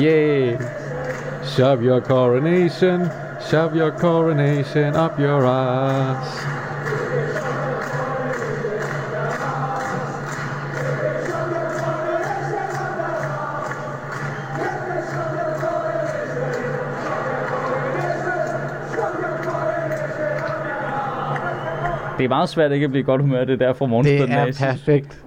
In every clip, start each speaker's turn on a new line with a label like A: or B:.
A: Yeah. Shove your coronation, shove your coronation up your ass.
B: Det er meget svært ikke at blive i godt humør, det der fra
A: Det
B: morgenstunden.
A: er
B: af. Jeg synes-
A: perfekt.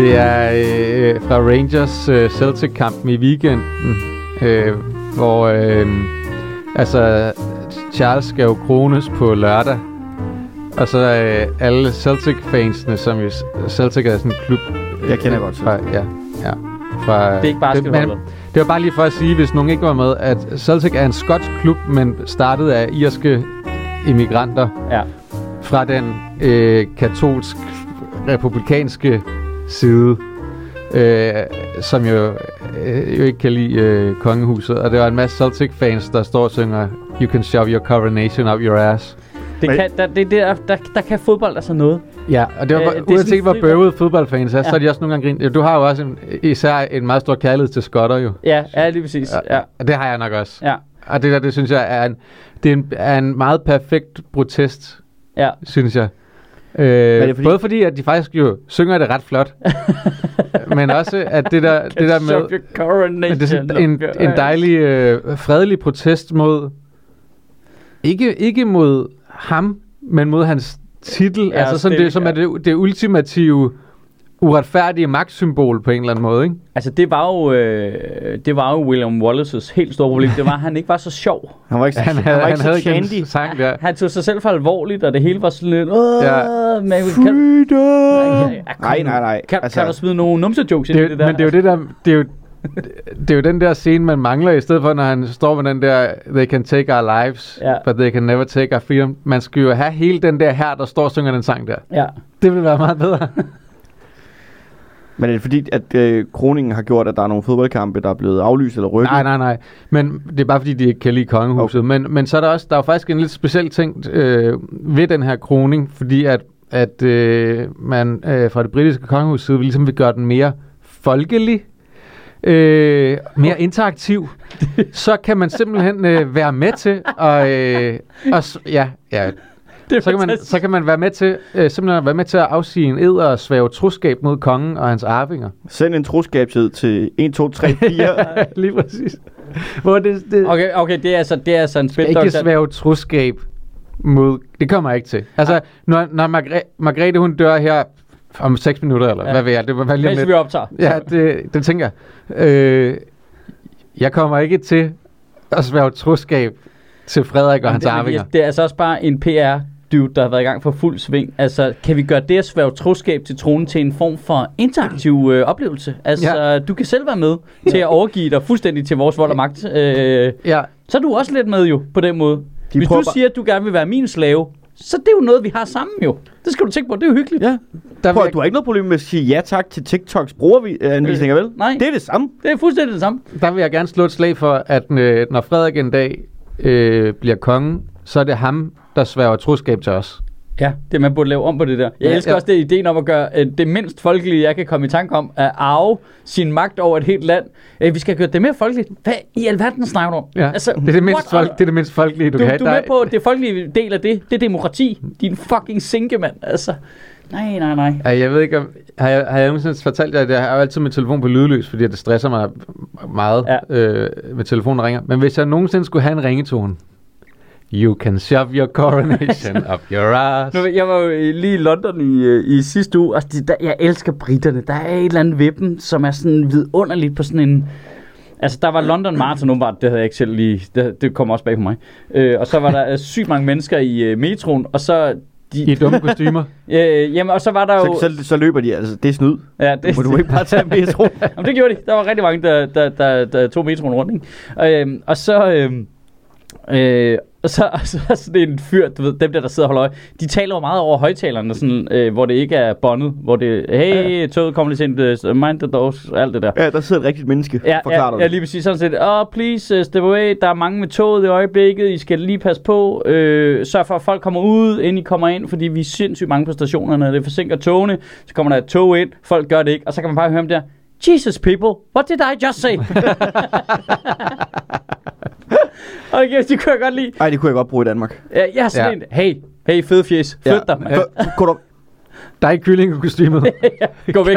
A: Det er øh, fra Rangers øh, Celtic-kampen i weekenden, øh, hvor øh, altså Charles skal jo krones på lørdag, og så øh, alle Celtic-fansene, som jo Celtic er sådan en klub.
C: Jeg kender godt
A: fra, ja, ja, fra,
B: Det er ikke
A: men Det var bare lige for at sige, hvis nogen ikke var med, at Celtic er en skotsk klub, men startet af irske immigranter
B: Ja.
A: fra den øh, katolsk republikanske side, øh, som jo, øh, jo ikke kan lide øh, kongehuset. Og det var en masse Celtic-fans, der står og synger You can shove your coronation up your ass.
B: Det kan, der, det, der, der, der kan fodbold altså noget.
A: Ja, og det var,
B: Øh, det
A: uanset hvor bøvede fodboldfans er, ja. så
B: Ja.
A: er de også nogle gange grint. Du har jo også en, især en meget stor kærlighed til skotter jo.
B: Ja, ja lige præcis. Ja.
A: Og det har jeg nok også.
B: Ja.
A: Og det der, det synes jeg er en, det er en, er en meget perfekt protest,
B: Ja.
A: synes jeg. Øh,
C: det
A: fordi... Både fordi, at de faktisk jo synger det ret flot, men også at det der, det der med... Det er sådan en, en dejlig, øh, fredelig protest mod... Ikke, ikke mod ham, men mod hans titel.
B: Ja,
A: altså sådan det,
B: stilling,
A: som
B: ja.
A: er det, det ultimative, uretfærdige magtsymbol på en eller anden måde, ikke?
B: Altså, det var jo, øh, det var jo William Wallaces helt store problem. Det var, at han ikke var så sjov.
C: Han var ikke,
A: Han
C: han
A: havde,
C: var
A: han
C: ikke
A: havde
C: så
A: ikke
C: chandy.
A: en sang der.
B: Han tog sig selv for alvorligt, og det hele var sådan lidt... Åh,
A: Ja.
B: ja. men, kan,
C: Freedom!
B: ja, kom
C: Nej, nej, nej.
B: Kan,
C: Altså-
B: kan du smide nogle numse-jokes ind i det der?
A: Men det er jo det der... Det er jo, det er jo den der scene, man mangler, i stedet for, når han står med den der, they can take our lives,
B: Ja.
A: but they can never take our freedom. Man skal jo have hele den der her, der står og synger den sang der.
B: Ja.
A: Det ville være meget bedre.
C: Men er det fordi, at øh, kroningen har gjort, at der er nogle fodboldkampe, der er blevet aflyst eller rykket?
A: Nej, nej, nej. Men det er bare fordi, de ikke kan lide kongehuset. Okay. Men, men så er der også, der er faktisk en lidt speciel ting øh, ved den her kroning, fordi at, at øh, man øh, fra det britiske kongehus side ligesom vil gøre den mere folkelig, øh, mere interaktiv, så kan man simpelthen øh, være med til at, øh, og, s- ja, ja,
B: Det er
A: så kan man, så kan man være med til, øh, simpelthen være med til at afsige en ed og svæve troskab mod kongen og hans arvinger.
C: Send en troskabstid til 1, 2, 3, 4.
A: Lige præcis. Hvor det, det,
B: Okay, okay, det er altså, det er altså en spil,
A: ikke svæve troskab mod... Det kommer jeg ikke til. Altså, når, når Margre- Margrethe hun dør her om 6 minutter, eller ja.
B: Ja.
A: hvad ved jeg, det var lige
B: Mens vi optager.
A: Ja, det, det tænker jeg. Øh, jeg kommer ikke til at svæve troskab til Frederik og hans
B: det,
A: arvinger.
B: det, det er altså også bare en PR dude, der har været i gang for fuld sving. Altså, kan vi gøre det at svæve troskab til tronen til en form for interaktiv øh, oplevelse? Altså,
A: Ja.
B: du kan selv være med til at overgive dig fuldstændig til vores vold og magt. Øh,
A: Ja,
B: så er du også lidt med jo, på den måde.
C: De
B: Hvis
C: prøver
B: du siger, at du gerne vil være min slave, så det er jo noget, vi har sammen jo. Det skal du tænke på, det er jo hyggeligt.
C: ja.
A: der
C: Prøv,
A: vil
C: du har ikke noget problem med at sige ja tak til TikToks brugeranvisninger, vel?
B: nej.
C: Det er det samme.
B: Det er fuldstændig det samme.
A: jeg, der vil jeg gerne slå et slag for, at øh, når Frederik en dag øh, bliver konge, så er det ham, der sværger troskab til os.
B: Ja, det man burde lave om på det der. Jeg
A: Ja,
B: elsker
A: ja.
B: også det ideen om at gøre øh, det mindst folkelige, jeg kan komme i tanke om, at arve sin magt over et helt land. Øh, vi skal gøre det mere folkeligt. Hvad i alverden snakker du om?
A: Ja, altså, det, er det, mindst folk, det er det mindst folkelige, du,
B: Du,
A: kan have.
B: du er med på, at det folkelige del af det, det er demokrati. Din fucking sinke, mand. Altså, nej, nej, nej.
A: Ja, jeg ved ikke, om, har jeg, har jeg nogensinde fortalt jer, at jeg har altid min telefon på lydløs, fordi det stresser mig meget ja. Øh, med telefonen ringer. Men hvis jeg nogensinde skulle have en ringetone, You can shove your coronation up your ass.
B: Nu, jeg var jo øh, lige i London i, øh, i sidste uge, og der, jeg elsker britterne. Der er et eller andet ved dem, som er sådan vidunderligt på sådan en... Altså, der var London Marathon åbenbart, det havde jeg ikke selv lige... Det, det kom også bag på mig. Øh, og så var der øh, sygt mange mennesker i øh, metroen, og så... De,
A: I dumme kostymer.
B: øh, jamen, og så var der jo...
C: Så, så, så løber de, altså det er snyd.
B: ja,
C: Det må du ikke bare tage med, tro.
B: Jamen, det gjorde de. Der var rigtig mange, der, der, der, der tog metroen rundt, ikke? Og, øhm, og så... Øhm, øh, og så, og så er sådan en fyr, du ved, dem der, der sidder og holder øje, de taler jo meget over højtalerne, sådan, øh, hvor det ikke er båndet, hvor det hey, toget kommer lige sent, øh, mind the doors, alt det der.
C: Ja, der sidder et rigtigt menneske.
B: Ja,
C: Forklarer
B: ja,
C: dig
B: ja,
C: det.
B: lige præcis sådan set. Oh, please, uh, step away. Der er mange med toget i øjeblikket. I skal lige passe på. Øh, sørg for, at folk kommer ud, inden I kommer ind, fordi vi er sindssygt mange på stationerne. Det forsinker togene. Så kommer der et tog ind. Folk gør det ikke. Og så kan man bare høre dem der. Jesus people, what did I just say? okay, det kunne jeg godt lide.
C: Ej, det kunne jeg godt bruge i Danmark.
B: Ja, jeg er sådan
A: Ja.
B: en, hey, hey, fed fjes, flyt dig, mand.
C: Så, kunne du,
A: Der er ikke kylling i kostymet.
B: Gå væk.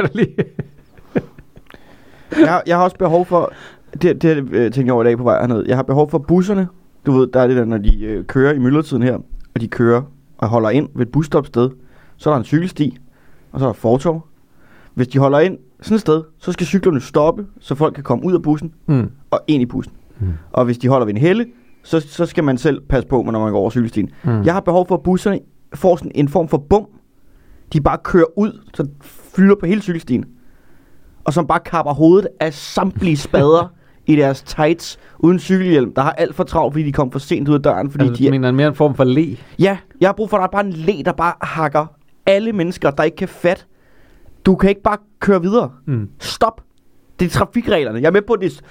C: Jeg, har, jeg har også behov for, det, det øh, tænkte jeg over i dag på vej herned, jeg har behov for busserne. Du ved, der er det der, når de øh, kører i myldretiden her, og de kører og holder ind ved et busstopsted, så er der en cykelsti, og så er der fortov. Hvis de holder ind sådan et sted, så skal cyklerne stoppe, så folk kan komme ud af bussen
A: Mm.
C: og ind i bussen.
A: Mm.
C: Og hvis de holder ved en helle, så, så skal man selv passe på, når man går over cykelstien.
A: Mm.
C: Jeg har behov for, at busserne får sådan en form for bum. De bare kører ud, så fylder på hele cykelstien. Og som bare kapper hovedet af samtlige spader i deres tights uden cykelhjelm, der har alt for travlt, fordi de kom for sent ud af døren. Fordi
A: Altså,
C: de er,
A: mener mere en form for le?
C: ja, jeg har brug for, at der er bare en læ, der bare hakker alle mennesker, der ikke kan fat. Du kan ikke bare køre videre.
A: Mm.
C: Stop. Det er trafikreglerne. Jeg er med på, at det.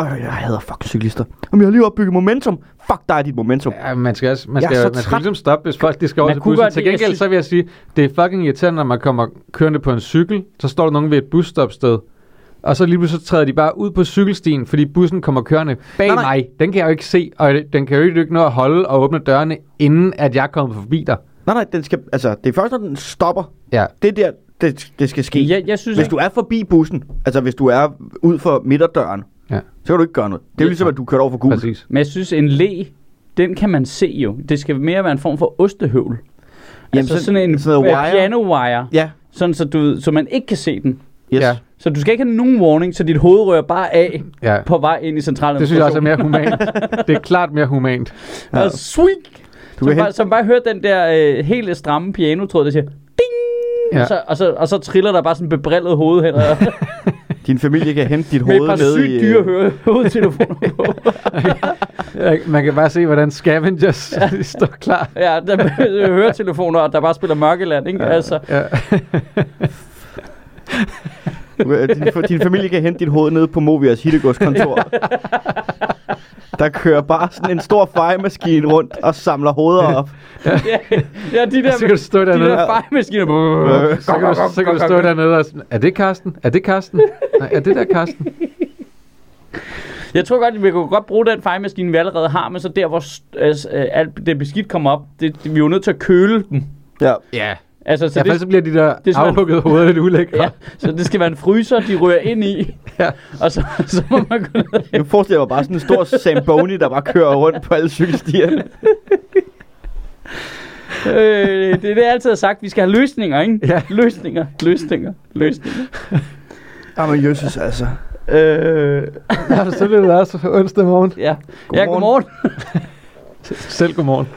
C: Øh, jeg hader fucking cyklister. Jamen, jeg har lige opbygget momentum. Fuck dig, dit momentum.
A: Ja, man skal, også, man
C: Jeg er
A: skal,
C: så
A: man skal ligesom stoppe, hvis folk de skal over til bussen.
B: godt
A: Til gengæld, så vil jeg sige, det er fucking irriterende, når man kommer kørende på en cykel, så står der nogen ved et busstopsted, og så lige pludselig så træder de bare ud på cykelstien, fordi bussen kommer kørende bag
C: Nej,
A: nej, mig. Den kan jeg jo ikke se, og den kan jo ikke nå at holde og åbne dørene, inden at jeg er kommet forbi dig.
C: Nej, nej, den skal, altså, det er først, når den stopper.
A: Ja.
C: Det er der, det, det skal ske.
B: Jeg, jeg synes,
C: Hvis du er forbi bussen, altså hvis du er ud for midterdøren,
A: Ja.
C: så kan du ikke gøre noget. Det er jo ligesom, at du kører over for gul.
A: Præcis.
B: Men jeg synes, en læ, den kan man se jo. Det skal mere være en form for ostehøvl.
C: Jamen,
B: altså
C: så-
B: sådan en
C: sådan wire.
B: piano wire,
C: Ja,
B: sådan så, du, så man ikke kan se den.
C: yes.
A: Ja.
B: Så du skal ikke have nogen warning, så dit hoved rører bare af
A: Ja.
B: på vej ind i centralen.
A: Det synes jeg også er mere humant. det er klart mere humant.
C: Ja.
B: Og sweet!
C: Du
B: som, bare, som bare hører den der øh, helt stramme piano-tråd, der siger ding!
A: Ja.
B: Og, så, og, så, og så triller der bare sådan en bebrillet hoved hen og,
C: din familie kan hente dit
B: med et
C: hoved
B: par
C: ned
B: sygt
C: i... øh,
B: dyre hø- hovedtelefoner på.
A: Ja, Man kan bare se, hvordan scavengers de står klar.
B: ja, der er høretelefoner, og der bare spiller Mørkeland, ikke? Altså,
A: Ja.
C: øh, din, din familie kan hente dit hoved ned på Movias Hittegods kontor. Der kører bare sådan en stor fejemaskine rundt og samler hoveder op.
B: ja, ja, de der,
A: Så kan du stå
B: de
A: dernede.
B: der fejemaskiner.
A: Så kan, du, så kan du stå dernede og sådan, er det Karsten? Er det Karsten? Nej, er det der Karsten?
B: Jeg tror godt, at vi kunne godt bruge den fejemaskine, vi allerede har, men så der, hvor altså, øh, alt det beskidt kommer op, det, det, vi er jo nødt til at køle dem.
C: Ja.
A: Ja.
B: Altså, så
A: ja,
B: det,
A: så bliver de der
B: det er
A: afhuggede hoveder lidt ulækre.
B: ja, så det skal være en fryser, de rører ind i,
A: Ja.
B: og så, så må man gå ned.
C: Jeg forestiller mig bare sådan en stor Zamboni, der bare kører rundt på alle cykelstierne.
B: Øh, det er det, jeg altid har sagt. Vi skal have løsninger, ikke?
A: Ja.
B: Løsninger, løsninger, løsninger.
C: Jamen, Jesus, altså.
B: Øh,
A: ja, så bliver det også onsdag morgen.
B: ja.
C: Godmorgen.
B: Ja, godmorgen.
A: Selv godmorgen.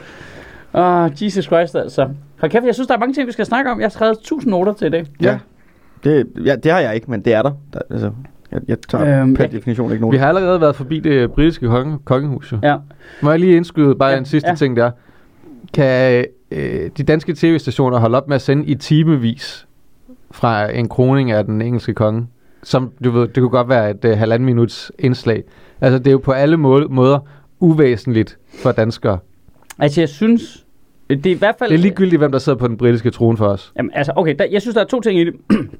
B: Ah, Jesus Christ, altså. Hold kæft, jeg synes, der er mange ting, vi skal snakke om. Jeg har skrevet 1000 noter til i dag.
C: Ja. Det, ja, det har jeg ikke, men det er der. der altså, jeg, jeg tager
B: Øhm,
C: per definition ikke
A: Vi
C: nogen.
A: har allerede været forbi det britiske konge, kongehus. Jo.
B: Ja.
A: Må jeg lige indskyde bare
B: Ja,
A: en sidste
B: ja.
A: ting der. Kan øh, de danske tv-stationer holde op med at sende i timevis fra en kroning af den engelske konge? Som du ved, det kunne godt være et øh, halvanden minuts indslag. Altså det er jo på alle må- måder uvæsentligt for danskere.
B: Altså, jeg synes, det er i hvert fald...
A: Det er ligegyldigt, hvem der sidder på den britiske trone for os.
B: Jamen, altså, okay, der, jeg synes, der er to ting i det.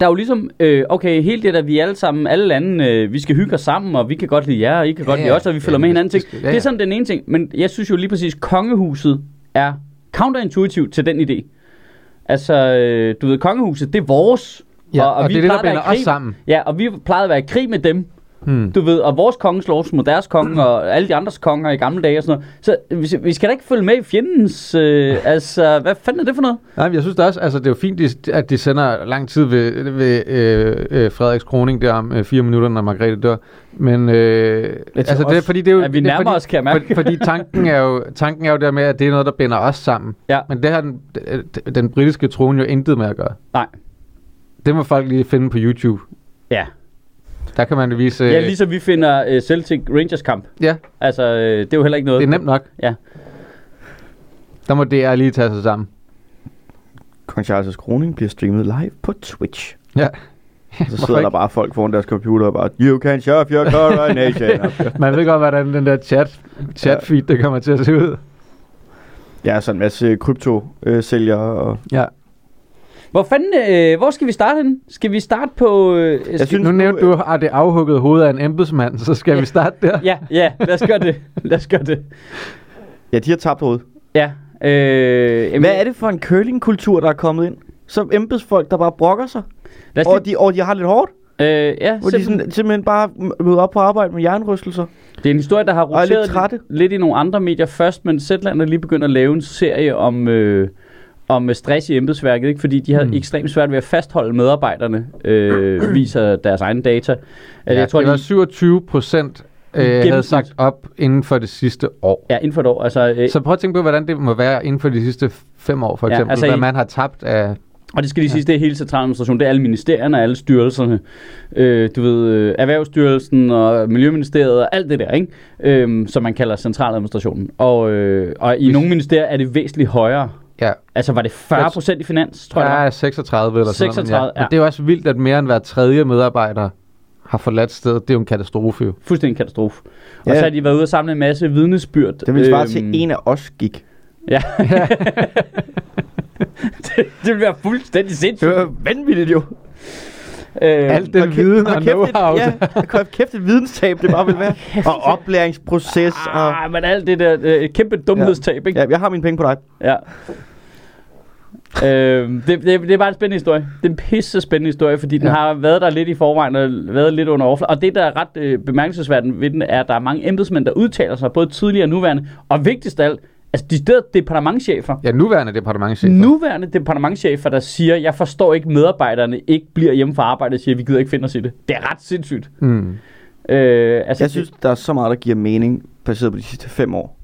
B: Der er jo ligesom, øh, okay, helt det der, vi alle sammen, alle lande, øh, vi skal hygge os sammen, og vi kan godt lide jer, og I kan godt
A: Ja,
B: lide
A: ja.
B: os, og vi følger
A: Ja,
B: med hinanden ting.
A: det skal- ja,
B: Det er
A: ja.
B: sådan den ene ting, men jeg synes jo lige præcis, kongehuset er counterintuitivt til den idé. Altså, øh, du ved, kongehuset, det er vores.
A: Ja, og, og
B: vi
A: det er det, der binder os sammen.
B: Ja, og vi plejede at være i krig med dem,
A: Hmm.
B: du ved, og vores konge slås mod deres konge, og alle de andres konger i gamle dage og sådan noget. Så vi, vi skal da ikke følge med i fjendens, øh, altså, hvad fanden er det for noget?
A: Nej, jeg synes da også, altså det er jo fint, at de sender lang tid ved, ved øh, øh, Frederiks kroning der om øh, fire minutter, når Margrethe dør. Men øh, altså det er
C: også-
A: fordi det er jo...
B: At vi
A: det er
B: nærmer
A: fordi,
B: os, kan jeg mærke.
A: For, fordi tanken er, jo, tanken er jo der med, at det er noget, der binder os sammen.
B: Ja.
A: Men det har den, den britiske trone jo intet med at gøre.
B: Nej.
A: Det må folk lige finde på YouTube.
B: Ja.
A: Der kan man vise...
B: Ja, ligesom vi finder uh, Celtic Rangers kamp.
A: ja,
B: Altså, uh, det er jo heller ikke noget.
A: det er nemt nok.
B: Ja.
A: Der må DR lige tage sig sammen.
C: Kong Charles' kroning bliver streamet live på Twitch.
A: Ja.
C: Så
A: Hvorfor
C: sidder der
A: ikke?
C: bare folk foran deres computer og bare, You can shove your coronation.
A: Man ved godt, hvordan den der chat, chat feed, det kommer til at se ud.
C: ja, så en masse krypto-sælgere. Og
A: Ja.
B: Hvor fanden, øh, hvor skal vi starte henne? Skal vi starte på... Øh, skal,
C: synes-
A: Nu nævnte du, at det afhuggede hoved af en embedsmand, så skal vi starte der.
B: Ja, ja, lad os gøre det. Lad os gøre det.
C: ja, de har tabt hovedet.
B: Ja. Øh,
C: Hvad er det for en curlingkultur, der er kommet ind? Så embedsfolk, der bare brokker sig.
B: Lad os
C: Og de, og de har lidt hårdt.
B: øh, ja,
C: Hvor de
B: simpelthen,
C: sådan, simpelthen bare møder op på arbejde med jernrystelser.
B: det er en historie, der har
C: er
B: roteret lidt, lidt i nogle andre medier først, men Zetland er lige begyndt at lave en serie om... Øh, om stress i embedsværket, ikke? fordi de har
A: Mm.
B: ekstremt svært ved at fastholde medarbejderne, øh, viser deres egne data.
A: Ja,
B: jeg tror,
A: det var
B: de,
A: 27 procent øh, havde sagt op inden for det sidste år.
B: ja, inden for et år. Altså, øh,
A: Så prøv at tænke på, hvordan det må være inden for de sidste fem år, for
B: Ja,
A: eksempel.
B: altså
A: hvad
B: i-
A: man har tabt af...
B: Og det skal lige siges, det er hele centraladministrationen, det er alle ministerierne og alle styrelserne. Øh, du ved, øh, Erhvervsstyrelsen og Miljøministeriet og alt det der, ikke? Øh, som man kalder centraladministrationen. Og, øh, og i
A: Hvis-
B: nogle ministerier er det væsentligt højere.
A: Ja,
B: Altså var det 40 procent i finans, tror jeg. det
A: er 36 eller sådan noget.
B: 36,
A: men
B: ja.
A: Men det er jo også vildt, at mere end hver tredje medarbejder har forladt stedet. Det er jo en katastrofe jo.
B: Fuldstændig en katastrofe. Og
C: Ja.
B: så har de været ude og samle en masse vidnesbyrd.
C: Det vil svare
B: Øhm,
C: til, en af os gik.
B: Ja. det, det vil være fuldstændig sindssygt.
C: Det var vanvittigt jo.
B: Øh,
A: Alt den
C: Og kæ-
A: viden og
C: og
A: know-how.
C: Ja, kæft et videnstab, det bare vil være. Og oplæringsproces. Og,
B: ah, men alt det der øh, et kæmpe dumhedstab, ikke?
C: ja, jeg har mine penge på dig.
B: Ja. Øh, det, det, det er bare en spændende historie. Det er en pisse spændende historie, fordi den
A: Ja.
B: har været der lidt i forvejen og været lidt under overfladen. Og det, der er ret øh, bemærkelsesværdigt ved den, er, at der er mange embedsmænd, der udtaler sig, både tidligere og nuværende. Og vigtigst af alt, altså de steder departementchefer.
A: Ja, nuværende departementchef.
B: Nuværende departementchefer, der siger, jeg forstår ikke, medarbejderne ikke bliver hjemme fra arbejde og siger, vi gider ikke finde os i det. Det er ret sindssygt.
A: Mm.
B: Øh, altså,
C: Jeg synes, der er så meget, der giver mening, baseret på de sidste fem år.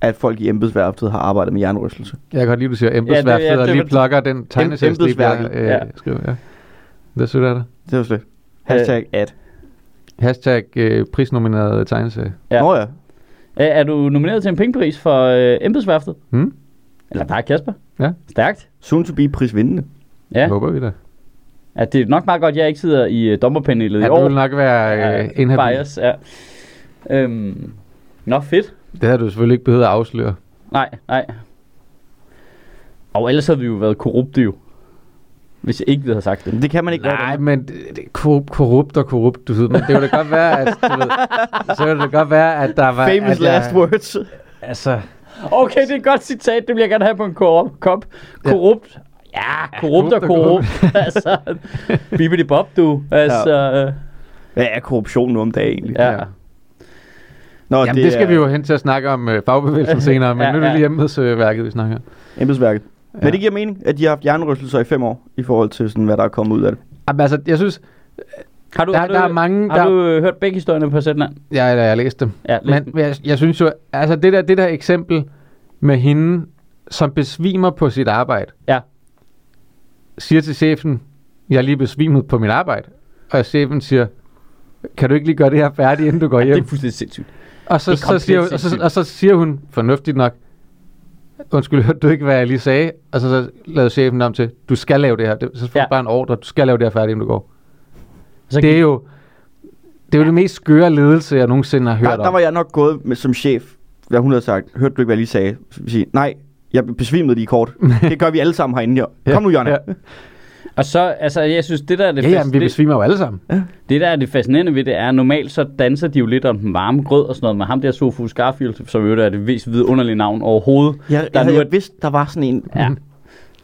C: At folk i embedsværftet har arbejdet med jernrystelse.
A: Jeg kan godt lide, at du siger embedsværftet,
B: ja, det
A: og lige plukker den
C: embedsværket,
A: jeg øh,
B: ja.
A: skriver. Ja. Det synes jeg det.
C: Det var slet. Hashtag at.
A: Hashtag øh, prisnomineret tegneserie.
B: Ja.
C: Ja. Nå ja.
B: er, er du nomineret til en pengepris for øh, embedsværftet?
A: Hmm?
B: Eller dig, Kasper?
A: Ja.
B: Stærkt.
C: Soon to be prisvindende.
B: Ja.
A: Ja. Håber vi da.
B: ja, det er nok meget godt, at jeg ikke sidder i uh, dommerpanelet i
A: Ja,
B: år.
A: du vil nok være øh, inhabil.
B: bias, ja. Øhm, nå, fedt.
A: Det har du selvfølgelig ikke behøvet at afsløre.
B: Nej, nej. Og ellers havde vi jo været korrupte jo. Hvis jeg ikke havde sagt det.
C: Det kan man ikke
A: Nej,
C: gøre.
A: men det, det korrupt, korrupt og korrupt, du ved. Men det ville da godt være, at, du ved, så ville det godt være, at der var...
C: Famous
A: at jeg,
C: last words.
A: Altså,
B: Okay, det er et godt citat. Det vil jeg gerne have på en korrupt kop.
A: Ja.
B: Korrupt. Ja, korrupt og
A: korrupt
B: korrupt. altså, bibbidi bob, du. Altså, ja.
C: Hvad er korruption nu om dagen egentlig?
B: ja.
A: Ja.
C: Nå,
A: jamen, det, skal vi jo hen til at snakke om øh, fagbevægelsen senere, men
B: Ja,
A: nu er det
B: ja.
A: lige embedsværket, vi snakker om.
C: Embedsværket.
A: Ja.
C: Men det giver mening, at de har haft jernrystelser i fem år, i forhold til sådan, hvad der er kommet ud af det.
A: Jamen, altså, jeg synes,
B: Har du,
A: der,
B: har du,
A: der er mange...
B: har
A: der,
B: du øh, hørt begge historierne på Zetland?
A: Ja, jeg har læst dem.
B: Ja,
A: Men jeg, jeg synes jo, altså det der, det der eksempel med hende, som besvimer på sit arbejde,
B: Ja.
A: siger til chefen, jeg er lige besvimet på mit arbejde, og chefen siger, kan du ikke lige gøre det her færdigt, inden du går
B: ja,
A: hjem?
B: det er fuldstændig sindssygt.
A: Og, så, så siger, hun- og, så, og så siger hun, fornuftigt nok, undskyld, hørte du ikke, hvad jeg lige sagde? Og så, så lavede chefen om til, du skal lave det her. Det, så får
B: Ja.
A: du bare en ordre, du skal lave det her færdigt, inden du går.
B: Så
A: Det er jo det, er jo det mest skøre ledelse, jeg nogensinde har hørt
C: Der, der
A: om.
C: var jeg nok gået med, som chef, hvad hun havde sagt. Hørte du ikke, hvad jeg lige sagde? Sige, nej, jeg besvimede lige kort. det gør vi alle sammen herinde. Ja. Kom nu, Jonna.
A: Ja.
C: Ja.
B: Og så, altså, jeg synes, det der er det,
A: Ja, jamen, vi
B: fascin-
A: besvimer jo alle sammen.
B: det, der er det fascinerende ved det, er, at normalt så danser de jo lidt om den varme grød og sådan noget, med ham der Sofus Garfield, som jo er det mest vidunderlige navn overhovedet.
C: Jeg,
B: Der
C: jeg,
B: er nu
C: jeg vidst, der var sådan en...
B: Ja.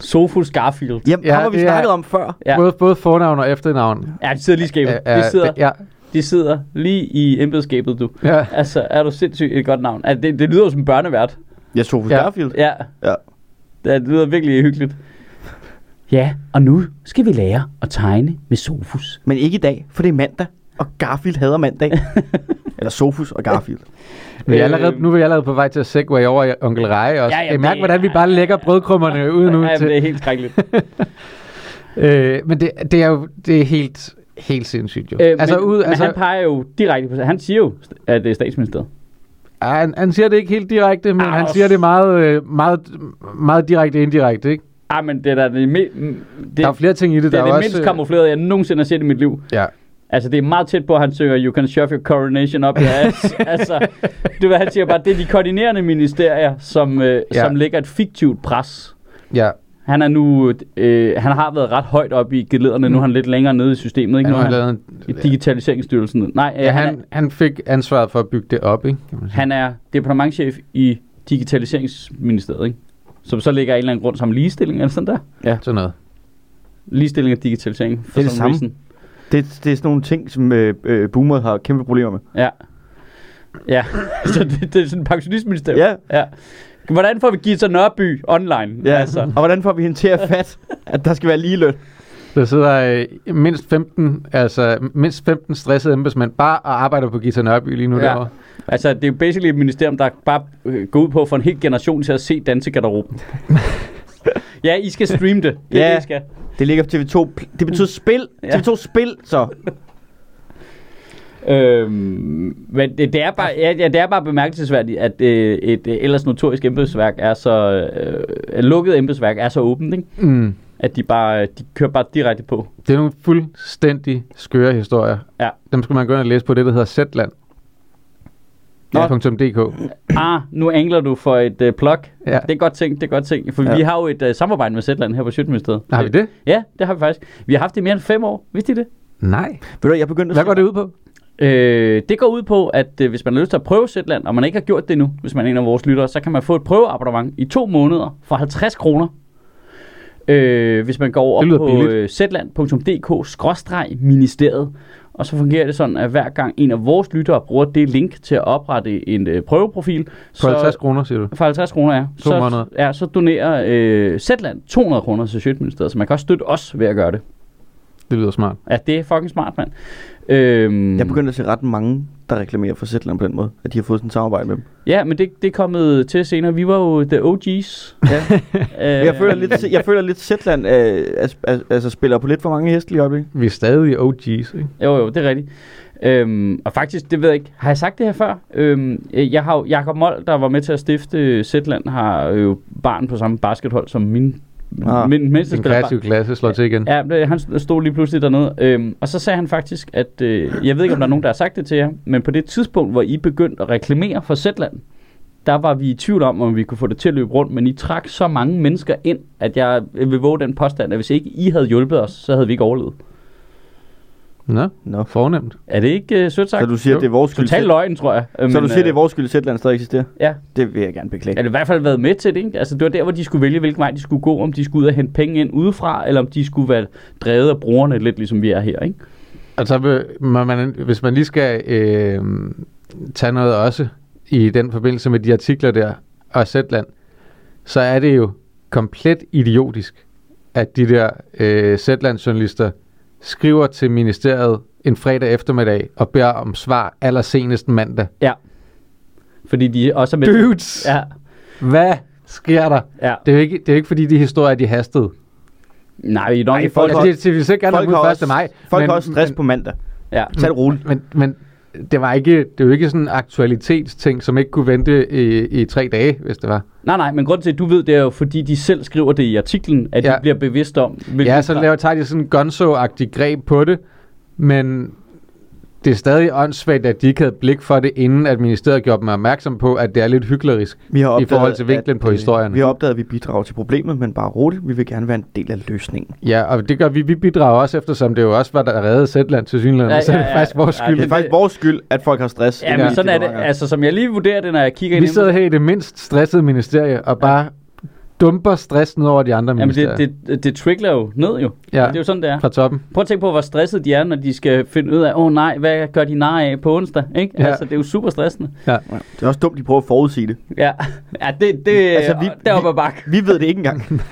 B: Sofus Garfield.
C: Jamen,
A: Ja,
C: ja, ham har vi snakket om før.
B: Ja.
A: Både, både fornavn og efternavn.
B: Ja, de sidder lige i skabet.
A: er-
B: De sidder,
A: ja,
B: de sidder lige i embedsskabet, du.
A: ja.
B: Altså, er du sindssygt et godt navn. Altså, det, det lyder jo som en børnevært.
C: Ja, Sofus
A: Ja.
C: ja. Garfield.
B: Ja.
C: Ja.
B: Det lyder virkelig hyggeligt. Ja, og nu skal vi lære at tegne med Sofus.
C: Men ikke i dag, for det er mandag. Og Garfield hader mandag. Eller Sofus og Garfield.
A: Vi er allerede, nu er vi allerede på vej til at segway over i Onkel Reje også.
B: Ja,
A: Ja,
B: ja,
A: ja, mærk,
B: det-
A: hvordan vi bare lægger brødkrummerne ud nu.
B: Ja,
A: til,
B: det er helt skrækkeligt.
A: øh, men det, det er jo det er helt helt sindssygt jo.
B: Øh,
A: altså,
B: men,
A: ud,
B: men
A: altså,
B: han peger jo direkte på Han siger jo, at det er statsministeriet.
A: han, han siger det ikke helt direkte, men
B: Ah,
A: han siger det meget, øh, meget, meget direkte indirekte, ikke?
B: Ah, men det er da det, det,
A: Der er flere ting i det.
B: det,
A: der
B: er det
A: også,
B: mindst
A: øh,
B: kamuflerede, jeg nogensinde har set i mit liv.
A: Ja.
B: Altså, det er meget tæt på, at han synger, you can shove your coronation up your ass. altså, du ved, han siger bare, det er de koordinerende ministerier, som, øh,
A: Ja.
B: som lægger et fiktivt pres.
A: Ja,
B: Han er nu, øh, han har været ret højt op i gelederne, mm. nu er han lidt længere nede i systemet, ikke?
A: han
B: Nu er han
A: lavet
B: i
A: en,
B: Digitaliseringsstyrelsen. Nej,
A: ja,
B: ja, han,
A: han, han fik ansvaret for at bygge det op, ikke?
B: Han er departementchef i Digitaliseringsministeriet, ikke? Som så ligger af en eller anden grund som ligestilling, eller sådan der.
A: Sådan noget.
B: Ligestilling og digitalisering. For
C: Det er det samme.
B: reason.
C: Det, det er sådan nogle ting, som øh, øh, boomer har kæmpe problemer med.
B: Ja. Ja, så det, det er sådan en pensionistministerium.
C: Ja.
B: ja. Hvordan får vi Gita Nørby online?
C: Ja,
B: Altså,
C: og hvordan får vi hende til at fat, at der skal være lige løn?
A: Der sidder øh, mindst 15, altså mindst 15 stressede embedsmænd bare og arbejder på Gita Nørby lige nu
B: Ja.
A: derovre.
B: altså, det er jo basically et ministerium, der bare øh, går ud på få en hel generation til at se dansegarderoben. ja, I skal streame det. Det
C: Ja.
B: det, I skal.
C: Det ligger på TV2. Det betyder spil.
B: Ja.
C: TV2 spil, så.
B: Øhm, men det, det, er bare, ja, ja, det er bare bemærkelsesværdigt, at øh, et øh, ellers notorisk embedsværk er så... Øh, et lukket embedsværk er så åbent, ikke?
A: Mm.
B: At de bare de kører bare direkte på.
A: Det er nogle fuldstændig skøre historier.
B: Ja.
A: Dem skal man gå ind og læse på det, der hedder Zetland.
B: Nå.
A: Ja. .dk.
B: Ah, nu angler du for et øh, plug.
A: Ja.
B: Det er godt ting, det er godt ting. For
C: Ja.
B: vi har jo et øh, samarbejde med Zetland her på Sjøtministeriet.
A: Har vi det?
B: Ja, det har vi faktisk. Vi har haft det i mere end fem år. Vidste I det?
A: Nej.
C: Ved du, jeg begyndte at
A: Hvad går det ud på?
B: Øh, det går ud på, at øh, hvis man har lyst til at prøve Zetland, og man ikke har gjort det endnu, hvis man er en af vores lyttere, så kan man få et prøveabonnement i to måneder for 50 kroner. Øh, hvis man går over på øh, zetland.dk-ministeriet, og så fungerer det sådan, at hver gang en af vores lyttere bruger det link til at oprette en øh, prøveprofil,
A: På 50 kroner, siger du?
B: for 50 kroner, ja.
A: To
B: så,
A: måneder.
B: ja, så donerer øh, Zetland 200 kroner til Sjøtministeriet, så man kan også støtte os ved at gøre det.
A: Det lyder smart.
B: Ja, det er fucking smart, mand. Øhm,
C: Jeg begyndte at se ret mange, der reklamerer for Zetland på den måde. At de har fået sådan et samarbejde med dem.
B: Ja, men det, det er kommet til senere. Vi var jo the OG's.
C: Ja.
B: øh,
C: jeg, føler lidt, jeg føler lidt Zetland øh, altså, altså, spiller på lidt for mange heste lige op, ikke?
A: Vi er stadig OG's, ikke?
B: Jo, jo, det er rigtigt. Øhm, og faktisk, det ved jeg ikke. Har jeg sagt det her før? Øhm, øh, jeg har Jakob Mold, der var med til at stifte Zetland, har jo barn på samme baskethold som min,
C: Ah.
B: ah, min mindste
A: En
B: spiller.
A: kreativ klasse slår til igen.
B: Ja, det- han stod lige pludselig dernede. Øhm, og så sagde han faktisk, at øh, jeg ved ikke, om der er nogen, der har sagt det til jer, men på det tidspunkt, hvor I begyndte at reklamere for Zetland, der var vi i tvivl om, om vi kunne få det til at løbe rundt, men I trak så mange mennesker ind, at jeg vil våge den påstand, at hvis ikke I havde hjulpet os, så havde vi ikke overlevet.
A: Nå,
C: Nå.
A: fornemt.
B: Er det ikke øh, sødt sagt?
C: Så du siger,
A: Jo.
C: at det er vores skyld.
B: Total løgn, tror jeg. Øh,
C: Så
B: men,
C: du siger, det er
B: øh,
C: vores skyld, at Zetland stadig eksisterer?
B: Ja,
C: Det vil jeg gerne beklage.
B: eller i hvert fald været med til det, ikke? Altså, det var der, hvor de skulle vælge, hvilken vej de skulle gå, om de skulle ud og hente penge ind udefra, eller om de skulle være drevet af brugerne, lidt ligesom vi er her, ikke?
A: Altså, man, hvis man lige skal øh, tage noget også i den forbindelse med de artikler der, og Zetland, så er det jo komplet idiotisk, at de der øh, Zetland-journalister skriver til ministeriet en fredag eftermiddag og beder om svar allersenest mandag.
B: Ja. Fordi de også er med...
A: Dudes!
B: Ja,
A: Hvad sker der?
B: ja.
A: Det er jo ikke, det er jo ikke fordi, de historier, de hastede.
B: Nej, vi er nok
C: Ej,
B: i
C: folk
A: Altså, de, de
C: Folk
A: have
C: har,
A: ud 1.
C: også,
A: maj.
C: folk
A: men-
C: har også stress
A: men-
C: på mandag.
B: Ja.
C: Tag det roligt.
A: Men, men det var ikke, det var ikke sådan en aktualitetsting, som ikke kunne vente i, i tre dage, hvis det var.
B: Nej, nej, men grund til, at du ved, det er jo, fordi de selv skriver det i artiklen, at ja. De bliver bevidst om...
A: Ja, så laver, tager de sådan en gonzo-agtig greb på det, men det er stadig åndssvagt, at de ikke havde blik for det, inden at ministeriet gjorde dem opmærksom på, at det er lidt hyklerisk.
C: Vi har
A: I forhold til vinklen på
C: øh,
A: historierne.
C: Vi har opdaget, at vi bidrager til problemet, men bare roligt. Vi vil gerne være en del af løsningen.
A: Ja, og det gør vi. Vi bidrager også, eftersom det jo også var der reddede Zetland til synligheden.
B: Ja,
A: Ja, så er det
B: ja, ja.
A: faktisk vores
B: Ja,
A: skyld.
C: Det er faktisk vores skyld, at folk har stress.
B: Ja, men
C: de
B: sådan er det. Altså, som jeg lige vurderer det, når jeg kigger
A: Vi
B: ind i
A: sidder her i det mindst stressede ministerie og bare dumper stress ned over de andre
B: Jamen,
A: ministerier.
B: det, det, det trickler jo ned jo.
A: Ja.
B: Det er jo sådan, det er.
A: Fra toppen.
B: Prøv at tænke på, hvor stresset de er, når de skal finde ud af, åh oh, nej, hvad gør de nar af på onsdag? Ikke?
A: Ja.
B: Altså, det er jo super stressende.
A: Ja.
C: Ja. Det er også dumt, de prøver at forudsige det.
B: Ja, ja det, det
C: Altså, vi-
B: deroppe
C: vi-
B: bak.
C: Vi ved det ikke engang.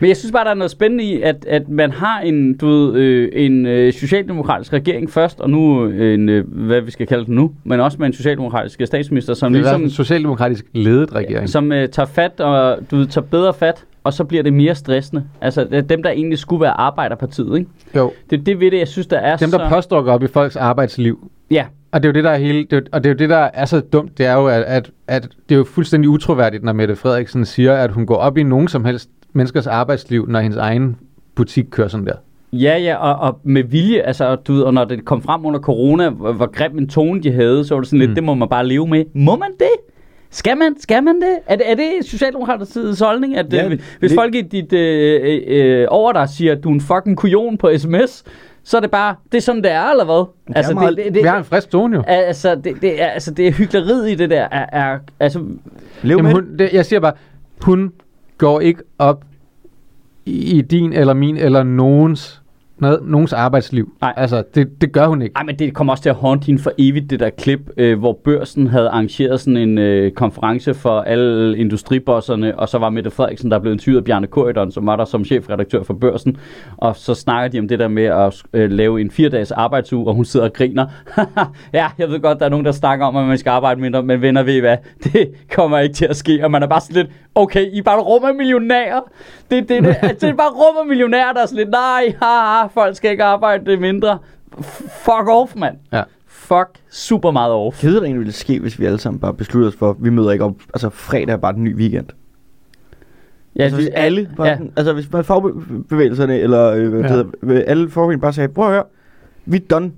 B: Men jeg synes bare, der er noget spændende i, at, at man har en, du ved, øh, en øh, socialdemokratisk regering først, og nu øh, en, øh, hvad vi skal kalde den nu, men også med en socialdemokratisk statsminister, som
A: Det er
B: ligesom
A: en socialdemokratisk ledet regering.
B: som øh, tager fat og du ved, tager bedre fat og så bliver det mere stressende. Altså dem, der egentlig skulle være Arbejderpartiet, ikke?
A: Jo.
B: Det er det ved det, jeg synes, der er
A: Dem,
B: så...
A: der påstår at gå op i folks arbejdsliv.
B: Ja,
A: Og det er jo det, der er hele, det er, og det er jo det, der er så dumt, det er jo, at, at, at det er jo fuldstændig utroværdigt, når Mette Frederiksen siger, at hun går op i nogen som helst menneskers arbejdsliv, når hendes egen butik kører sådan der.
B: Ja, ja, og, og med vilje, altså, du ved, og når det kom frem under corona, hvor, hvor grim en tone de havde, så var det sådan lidt,
A: Mm.
B: det må man bare leve med. Må man det? Skal man, skal man det? Er det, er det Socialdemokratiets holdning, at
C: Ja,
B: ja, hvis
C: lidt.
B: folk i dit øh, øh, øh, over dig siger, at du er en fucking kujon på sms, så er det bare, det er sådan, det er, eller hvad?
C: er meget-
B: det, det, det,
A: Vi har en frisk tone jo.
B: altså, det, det, er, altså, det er hyggeleriet i det der, er, er altså,
C: Lev
A: Jamen,
C: med
A: hun, det, jeg siger bare, hun går ikke op i, i din eller min eller nogens, noget, nogens arbejdsliv.
B: Nej.
A: Altså, det, det gør hun ikke.
B: Ej, men det kommer også til at haunt hende for evigt, det der klip, øh, hvor børsen havde arrangeret sådan en øh, konference for alle industribosserne, og så var Mette Frederiksen, der blev interviewet af Bjarne Korydon, som var der som chefredaktør for børsen, og så snakker de om det der med at øh, lave en fire-dages arbejdsuge, og hun sidder og griner. ja, jeg ved godt, der er nogen, der snakker om, at man skal arbejde mindre, men venner ved I hvad, det kommer ikke til at ske, og man er bare sådan lidt, okay, I bare rum af millionærer. Det, det, det, det er bare rum af millionærer, der er sådan lidt, nej, haha, folk skal ikke arbejde mindre. F- fuck off, mand.
A: Ja.
B: Fuck super meget off.
C: Hvad der egentlig ville ske, hvis vi alle sammen bare besluttede os for, at vi møder ikke op, altså fredag er bare den nye weekend?
B: Ja,
C: altså hvis alle, bare,
B: ja.
C: altså hvis man fagbevægelserne, eller øh,
A: Ja.
C: hedder, alle fagbevægelser bare sagde, prøv at høre, vi er done.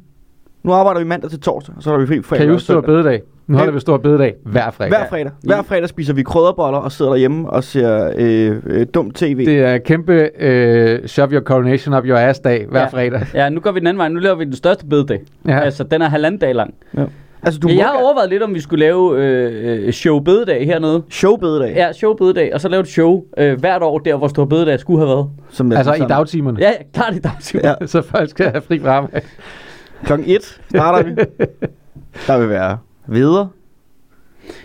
C: Nu arbejder vi mandag til torsdag, og så er vi fri fredag
A: Kan I huske stor bededag? Nu holder vi stor bededag hver fredag.
C: Hver fredag. Hver fredag spiser vi krydderboller og sidder derhjemme og ser øh, øh, dum tv.
A: Det er kæmpe øh, shove your coronation up your ass dag hver
B: Ja.
A: fredag.
B: Ja, nu går vi den anden vej. Nu laver vi den største bededag.
A: Ja.
B: Ja. Altså, den er halvanden dag lang.
C: Altså, du
B: Ja, jeg har overvejet lidt, om vi skulle lave øh, øh, show bededag hernede.
C: showbededag.
B: Ja, show bededag, og så lave et show øh, hvert år, der hvor stor bededag skulle have været.
C: Som
A: Altså i dagtimerne.
B: Ja, ja, klart i dagtimer.
C: Ja.
A: Så folk skal have fri fra arbejde.
C: Klokken 1 starter vi. Der vil være videre.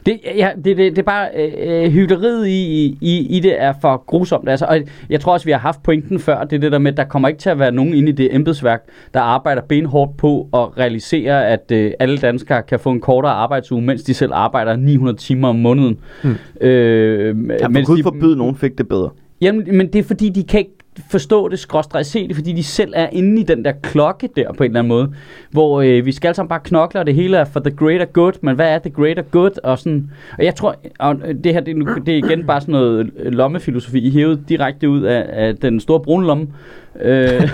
B: Det, ja, det, det, det er bare øh, hyggeleriet i, i, i det er for grusomt. Altså, og jeg tror også, vi har haft pointen før. Det er det der med, at der kommer ikke til at være nogen inde i det embedsværk, der arbejder benhårdt på at realisere, at øh, alle danskere kan få en kortere arbejdsuge, mens de selv arbejder 900 timer om måneden.
A: Mm.
B: Øh,
C: Ja, Gud
B: de-
C: forbyde, nogen fik det bedre.
B: Jamen, men det er fordi, de kan ikke forstå det, skråstrej se det, fordi de selv er inde i den der klokke der på en eller anden måde, hvor øh, vi skal alle sammen bare knokle, og det hele er for the greater good, men hvad er the greater good? Og, sådan, og jeg tror, og det her det er, nu, det er igen bare sådan noget lommefilosofi, I hævet direkte ud af, af den store brune lomme. Øh,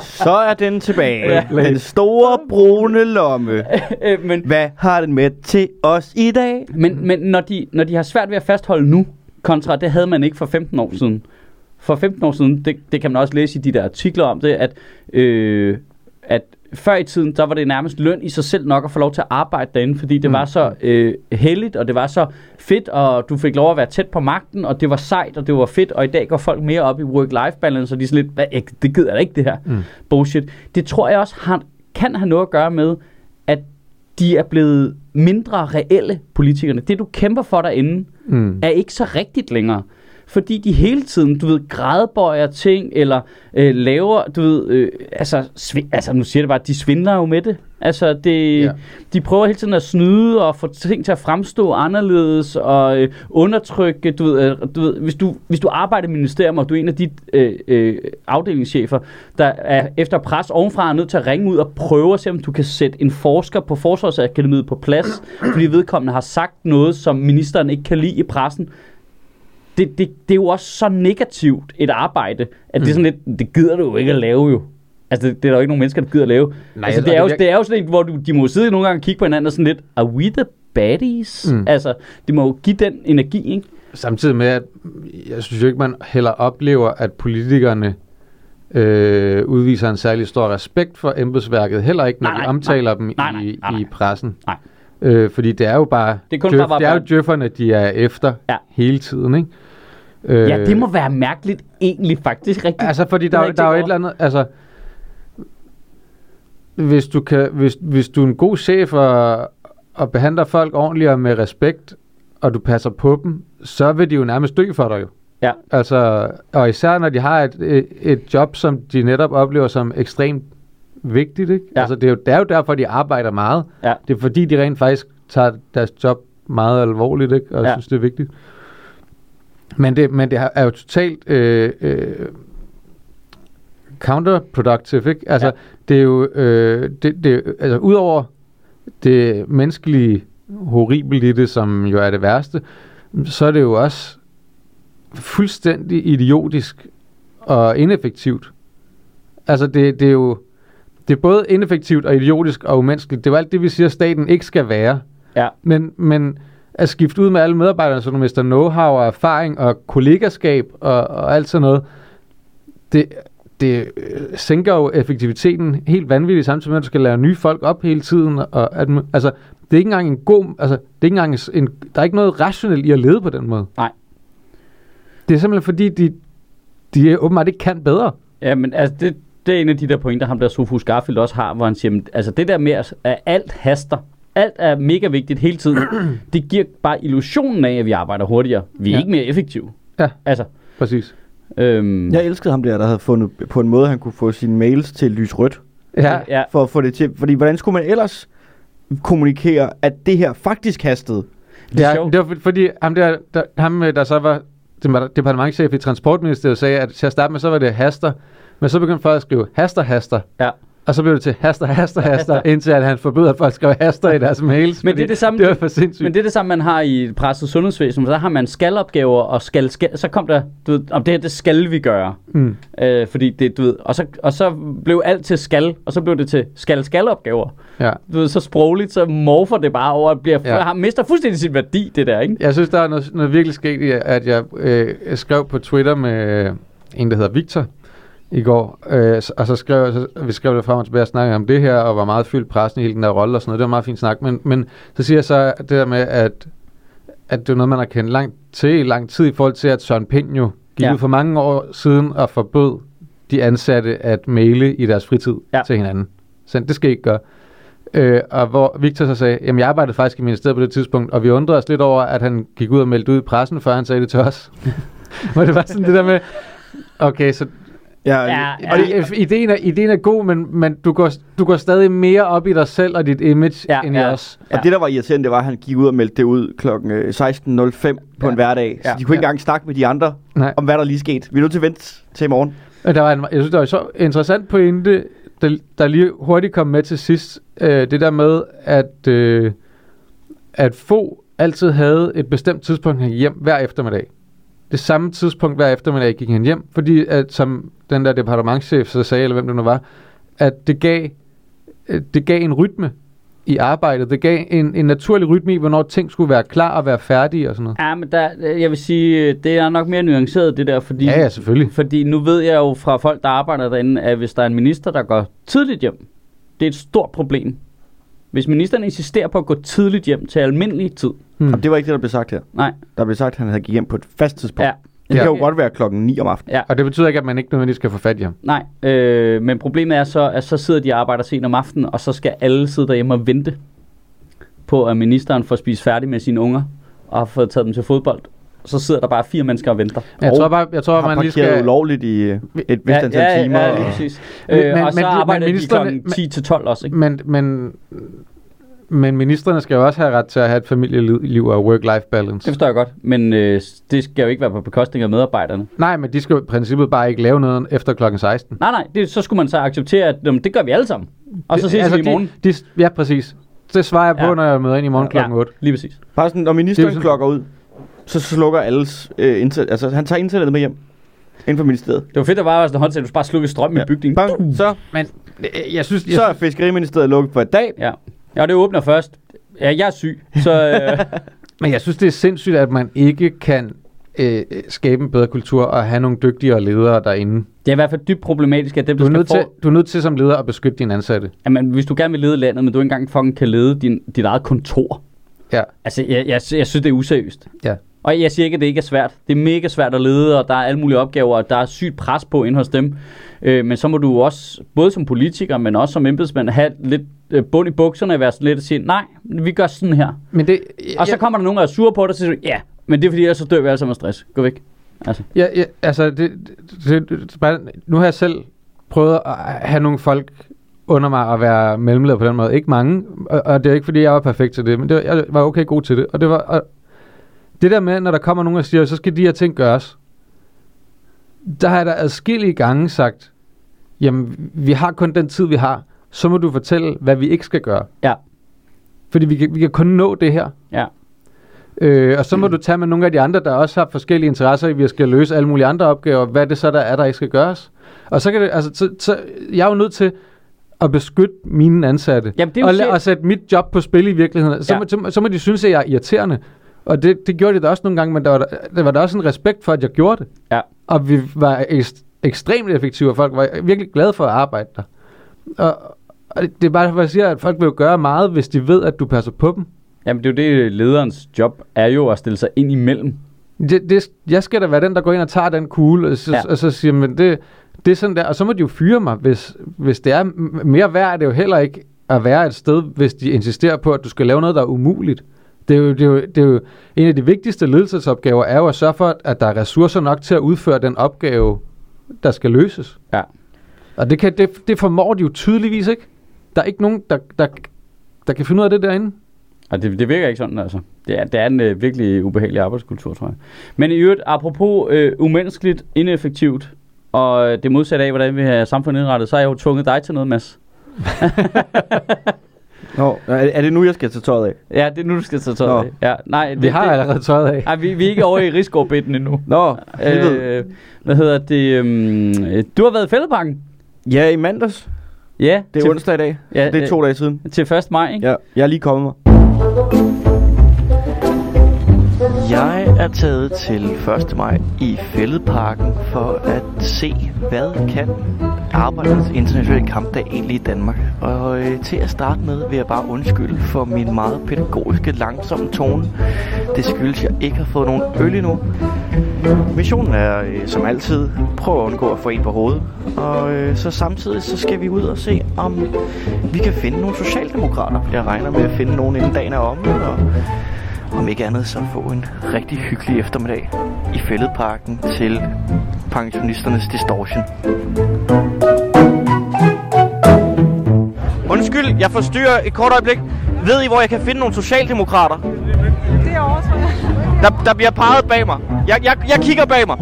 C: Så er den tilbage.
B: Ja.
C: Den store brune lomme.
B: øh, men
C: Hvad har den med til os i dag?
B: Men, men når, de, når de har svært ved at fastholde nu, kontra det havde man ikke for 15 år siden. For 15 år siden, det, det kan man også læse i de der artikler om det, at, øh, at før i tiden, der var det nærmest løn i sig selv nok at få lov til at arbejde derinde, fordi det
A: Mm.
B: var så øh, heldigt, og det var så fedt, og du fik lov at være tæt på magten, og det var sejt, og det var fedt, og i dag går folk mere op i work-life balance, og de er sådan lidt, "Hvad, jeg- det gider jeg ikke det her
A: Mm.
B: bullshit. Det tror jeg også har, kan have noget at gøre med, de er blevet mindre reelle, politikerne. Det, du kæmper for derinde,
A: Mm.
B: er ikke så rigtigt længere. Fordi de hele tiden, du ved, gradbøjer ting, eller øh, laver, du ved, øh, altså, svi- altså, nu siger det bare, de svindler jo med det. Altså, det,
A: ja.
B: de prøver hele tiden at snyde og få ting til at fremstå anderledes og øh, undertrykke, du ved, øh, du ved hvis, du, hvis du arbejder i ministerium, og du er en af de øh, øh, afdelingschefer, der er efter pres ovenfra er nødt til at ringe ud og prøve at se, om du kan sætte en forsker på Forsvarsakademiet på plads, fordi vedkommende har sagt noget, som ministeren ikke kan lide i pressen, det, det, det er jo også så negativt et arbejde, at det er sådan lidt, det gider du jo ikke at lave jo. Altså, det, det er der jo ikke nogen mennesker, der gider at lave.
A: Nej,
B: altså, det, er jo,
A: det virker-
B: det er jo sådan en, hvor du, de må sidde nogle gange og kigge på hinanden og sådan lidt, are we the baddies?
A: Mm.
B: Mm. Altså, de må jo give den energi, ikke?
A: Samtidig med, at jeg synes jo ikke, man heller oplever, at politikerne øh, udviser en særlig stor respekt for embedsværket, heller ikke, når
B: Nej,
A: de
B: nej,
A: omtaler dem
B: nej, nej,
A: i,
B: nej, nej.
A: i pressen.
B: Nej.
A: Øh, fordi det er jo bare,
B: Det er kun
A: djøf,
B: bare-
A: det er jo
B: bare-
A: djøfferne, de er efter
B: Ja.
A: hele tiden, ikke? Øh,
B: Ja, det må være mærkeligt egentlig faktisk rigtigt.
A: Altså, fordi der, er-
B: ikke
A: der er jo et eller andet, altså... Hvis du, kan, hvis, hvis du er en god chef og, og behandler folk ordentligt og med respekt, og du passer på dem, så vil de jo nærmest dø for dig jo.
B: Ja.
A: Altså, og især når de har et, et, et job, som de netop oplever som ekstremt vigtigt, ikke?
B: Ja.
A: Altså, det er, jo, det er jo derfor, de arbejder meget.
B: Ja.
A: Det er fordi, de rent faktisk tager deres job meget alvorligt, ikke? og jeg
B: Ja.
A: synes, det er vigtigt. Men det, men det er jo totalt øh, øh, counterproductive, ikke? Altså,
B: ja.
A: det er jo, øh, det, det, altså, udover det menneskelige horribelt i det, som jo er det værste, så er det jo også fuldstændig idiotisk og ineffektivt. Altså, det, det er jo det er både ineffektivt og idiotisk og umenneskeligt. Det er jo alt det, vi siger, at staten ikke skal være.
B: Ja.
A: Men, men at skifte ud med alle medarbejderne, så du mister know-how og erfaring og kollegaskab og, og alt sådan noget, det, det øh, sænker jo effektiviteten helt vanvittigt, samtidig med, at du skal lære nye folk op hele tiden. Og at, altså, det er ikke engang en god... Altså, det er ikke engang en, der er ikke noget rationelt i at lede på den måde.
B: Nej.
A: Det er simpelthen fordi, de, de åbenbart ikke kan bedre.
B: Ja, men altså, det, det er en af de der pointer, ham der Sofus Garfield også har, hvor han siger, altså det der med, at alt haster, alt er mega vigtigt hele tiden, det giver bare illusionen af, at vi arbejder hurtigere. Vi er ja. Ikke mere effektive.
A: Ja.
B: Altså,
A: Præcis.
B: øhm,
C: Jeg elskede ham der, der havde fundet på en måde, han kunne få sine mails til lysrødt.
A: Ja,
B: ja,
C: For at få det til. Fordi hvordan skulle man ellers kommunikere, at det her faktisk hastede?
B: det er
A: ja
B: sjovt.
A: det var for- fordi ham der, der, ham, øh, der så var departementchef i Transportministeriet, sagde, at til at starte med, så var det haster. Men så begyndte folk at skrive haster, haster.
B: Ja.
A: Og så blev det til haster, haster, haster,
B: Haster.
A: indtil at han forbød, at folk skrev haster i deres mails.
B: Men det er det samme-
A: Det var for sindssygt.
B: Men det er det samme, man har i presset sundhedsvæsen. Så har man skalopgaver, og skal, skal, så kom der, du ved, om det her, det skal vi gøre.
A: Mm.
B: Øh, fordi det, du ved, og så, og så blev alt til skal, og så blev det til skal-skal-opgaver.
A: Ja.
B: Du ved, så sprogligt, så morfer det bare over, at bliver, ja. Har, mister fuldstændig sin værdi, det der, ikke?
A: Jeg synes, der er noget, noget virkelig sket i, at jeg øh, skrev på Twitter med en, der hedder Victor i går, øh, og så skrev så, vi skrev det frem og tilbage og snakkede om det her, og var meget fyldt pressen i hele den der rolle og sådan noget. Det var meget fint snak, men, men så siger jeg så det der med, at, at det er noget, man har kendt langt til lang tid i forhold til, at Søren Pind jo gik
B: Ja.
A: ud for mange år siden og forbød de ansatte at maile i deres fritid
B: Ja.
A: til hinanden. Så det skal I ikke gøre. Øh, og hvor Victor så sagde, jamen jeg arbejdede faktisk i ministeriet på det tidspunkt, og vi undrede os lidt over, at han gik ud og meldte ud i pressen, før han sagde det til os. Hvor det var sådan det der med, okay, så
C: Ja,
B: Ja,
A: og det, ideen, er, ideen er god, men, men du, går, du går stadig mere op i dig selv og dit image,
B: Ja,
A: ja, end
B: ja.
A: i os.
C: Og det, der var irriterende, det var, at han gik ud og meldte det ud kl. 16.05 på
A: Ja.
C: en hverdag. Så
B: Ja.
C: de kunne ikke
A: Ja.
C: engang snakke med de andre
A: Nej.
C: om, hvad der lige skete. Vi er nødt til at vente til i morgen.
A: Og der var en, jeg synes, der var en så interessant pointe, der, der lige hurtigt kom med til sidst. Øh, det der med, at, øh, at få altid havde et bestemt tidspunkt, han hjem hver eftermiddag. Det samme tidspunkt hver eftermiddag gik han hjem, fordi at, som den der departementchef så sagde, eller hvem det nu var, at det gav, øh, det gav en rytme i arbejdet. Det gav en, en naturlig rytme i, hvornår ting skulle være klar og være færdige og sådan noget.
B: Ja, men der, jeg vil sige, det er nok mere nuanceret, det der, fordi,
A: Ja, ja, selvfølgelig.
B: fordi nu ved jeg jo fra folk, der arbejder derinde, at hvis der er en minister, der går tidligt hjem, det er et stort problem. Hvis ministeren insisterer på at gå tidligt hjem til almindelig tid,
A: Hmm.
C: Og det var ikke det, der blev sagt her.
B: nej,
C: Der blev sagt, at han havde gik hjem på et fast tidspunkt.
B: ja,
C: Det
A: Ja.
C: kan jo godt være klokken 9 om aftenen.
B: ja,
A: Og det betyder ikke, at man ikke nødvendigvis skal få fat i ham.
B: nej. Øh, men problemet er så, at så sidder de og arbejder sent om aftenen, og så skal alle sidde derhjemme og vente på, at ministeren får spist færdig med sine unger, og har fået taget dem til fodbold. Så sidder der bare fire mennesker og venter.
A: Jeg
C: Og
A: tror bare, jeg tror,
C: har
A: man lige skal...
C: ulovligt i et vist antal
B: ja,
C: timer.
B: Ja,
C: og-
B: lige præcis.
A: Men-
B: Øh,
A: men-
B: og så
A: men
B: arbejder
A: men
B: de
A: ministerne-
B: klokken 10 til 12 også, ikke?
A: Men, men, men ministerne skal jo også have ret til at have et familieliv og work-life balance.
B: Det forstår jeg godt, men øh, det skal jo ikke være på bekostning af medarbejderne.
A: Nej, men de skal jo i princippet bare ikke lave noget efter klokken 16.
B: Nej, nej, det, så skulle man så acceptere, at jamen, det gør vi alle sammen. Og så ses vi i morgen.
A: De, de, ja, præcis. Det svarer jeg på,
B: Ja.
A: når jeg møder ind i morgen klokken 8.
B: lige præcis.
C: Bare sådan, når ministeren
A: er sådan-
C: klokker ud, så slukker alles øh, internet. Altså, han tager internettet med hjem. Inden for ministeriet.
B: Det var fedt, at var sådan en håndtag, du bare slukke strøm i bygningen.
C: Bang, så,
A: Men øh, jeg synes... Jeg,
C: så er Fiskeriministeriet lukket for et dag.
B: Ja. ja, det åbner først. Ja, jeg er syg, så øh,
A: men jeg synes, det er sindssygt, at man ikke kan øh, skabe en bedre kultur og have nogle dygtigere ledere derinde.
B: det er i hvert fald dybt problematisk, at dem,
A: Du
B: der
A: er,
B: skal
A: nødt til, du er nødt til som leder at beskytte dine ansatte.
B: Jamen, hvis du gerne vil lede landet, men du ikke engang fucking kan lede din, dit eget kontor.
A: Ja.
B: Altså, jeg, jeg, jeg synes, det er useriøst.
A: Ja.
B: Og jeg siger ikke, at det ikke er svært. Det er mega svært at lede, og der er alle mulige opgaver, og der er sygt pres på ind hos dem. Øh, men så må du også, både som politiker, men også som embedsmand, have lidt øh, bund i bukserne og være sådan lidt og sige, nej, vi gør sådan her.
A: Men det,
B: Og så kommer der nogen, der er sure på dig, og så siger du, ja, men det er fordi, ellers så dør vi alle sammen af stress. Gå væk. Altså,
A: Ja, ja altså, det, det, det, bare- nu har jeg selv prøvet at have nogle folk under mig at være mellemleder på den måde. Ikke mange, og, og det er ikke fordi, jeg var perfekt til det, men det, var- jeg var okay god til det. Og det var og det der med, når der kommer nogen og siger, så skal de her ting gøres, der har jeg da adskillige gange sagt, jamen, vi har kun den tid, vi har, så må du fortælle, hvad vi ikke skal gøre.
B: Ja.
A: Fordi vi kan, vi kan kun nå det her.
B: Ja.
A: Øh, og så må du tage med nogle af de andre, der også har forskellige interesser i, at vi skal løse alle mulige andre opgaver. Hvad det så, der er, der ikke skal gøres? Og så kan det, altså, så, så, jeg er jo nødt til at beskytte mine ansatte.
B: Jamen, det er
A: og, og sætte mit job på spil i virkeligheden. Så,
B: Ja.
A: så, så, så må de synes, at jeg er irriterende. Og det, det gjorde de da også nogle gange, men der var, der, var der også en respekt for, at jeg gjorde det.
B: Ja.
A: Og vi var ekst, ekstremt effektive, og folk var virkelig glade for at arbejde der. Og, og det, det er bare derfor, jeg siger, at folk vil jo gøre meget, hvis de ved, at du passer på dem.
B: Jamen, det er jo det, lederens job er jo at stille sig ind imellem.
A: Det, det, jeg skal da være den, der går ind og tager den kugle, og så,
B: Ja.
A: og så siger, men det, det er sådan der, og så må de jo fyre mig, hvis, hvis det er mere værd, er det jo heller ikke at være et sted, hvis de insisterer på, at du skal lave noget, der er umuligt. Det er, jo, det, er jo, det er jo en af de vigtigste ledelsesopgaver, er jo at sørge for, at der er ressourcer nok til at udføre den opgave, der skal løses.
B: Ja.
A: Og det, kan, det, det formår de jo tydeligvis ikke. Der er ikke nogen, der, der, der kan finde ud af det derinde.
B: Og det, det virker ikke sådan, altså. Det er, det er en øh, virkelig ubehagelig arbejdskultur, tror jeg. Men i øvrigt, apropos øh, umenneskeligt, ineffektivt, og øh, det modsatte af, hvordan vi har samfundet indrettet, så har jeg jo tvunget dig til noget, Mads.
C: Nå, er, er det nu, jeg skal tage tøjet af?
B: Ja, det er nu, du skal tage tøjet
C: Nå.
B: af. Ja, nej,
A: Vi har
B: det,
A: allerede tøjet af.
B: Nej, vi, vi er ikke over i Rigsgaard-bitten endnu.
C: Nå, helvede.
B: Øh, hvad hedder det? Øhm, øh, du har været i Fældeparken.
C: Ja, i mandags.
B: Ja,
C: Det er
B: til,
C: onsdag i dag.
B: Ja,
C: det er to dage siden.
B: til 1. maj, ikke?
C: Ja, jeg er lige kommet mig. Jeg er taget til 1. maj i Fælledparken for at se, hvad kan Arbejdernes Internationale Kampdag egentlig i Danmark. Og øh, til at starte med vil jeg bare undskylde for min meget pædagogiske langsomme tone. Det skyldes, at jeg ikke har fået nogen øl endnu. Missionen er øh, som altid prøve at undgå at få en på hovedet. Og øh, så samtidig så skal vi ud og se, om vi kan finde nogle socialdemokrater. Jeg regner med at finde nogen inden dagen er omme. Og om ikke andet så få en rigtig hyggelig eftermiddag i Fælledparken til pensionisternes distortion. Undskyld, jeg forstyrrer et kort øjeblik. Ved I, hvor jeg kan finde nogle socialdemokrater?
D: Derovre, tror jeg.
C: Der, der bliver peget bag mig. Jeg, jeg, jeg kigger bag mig.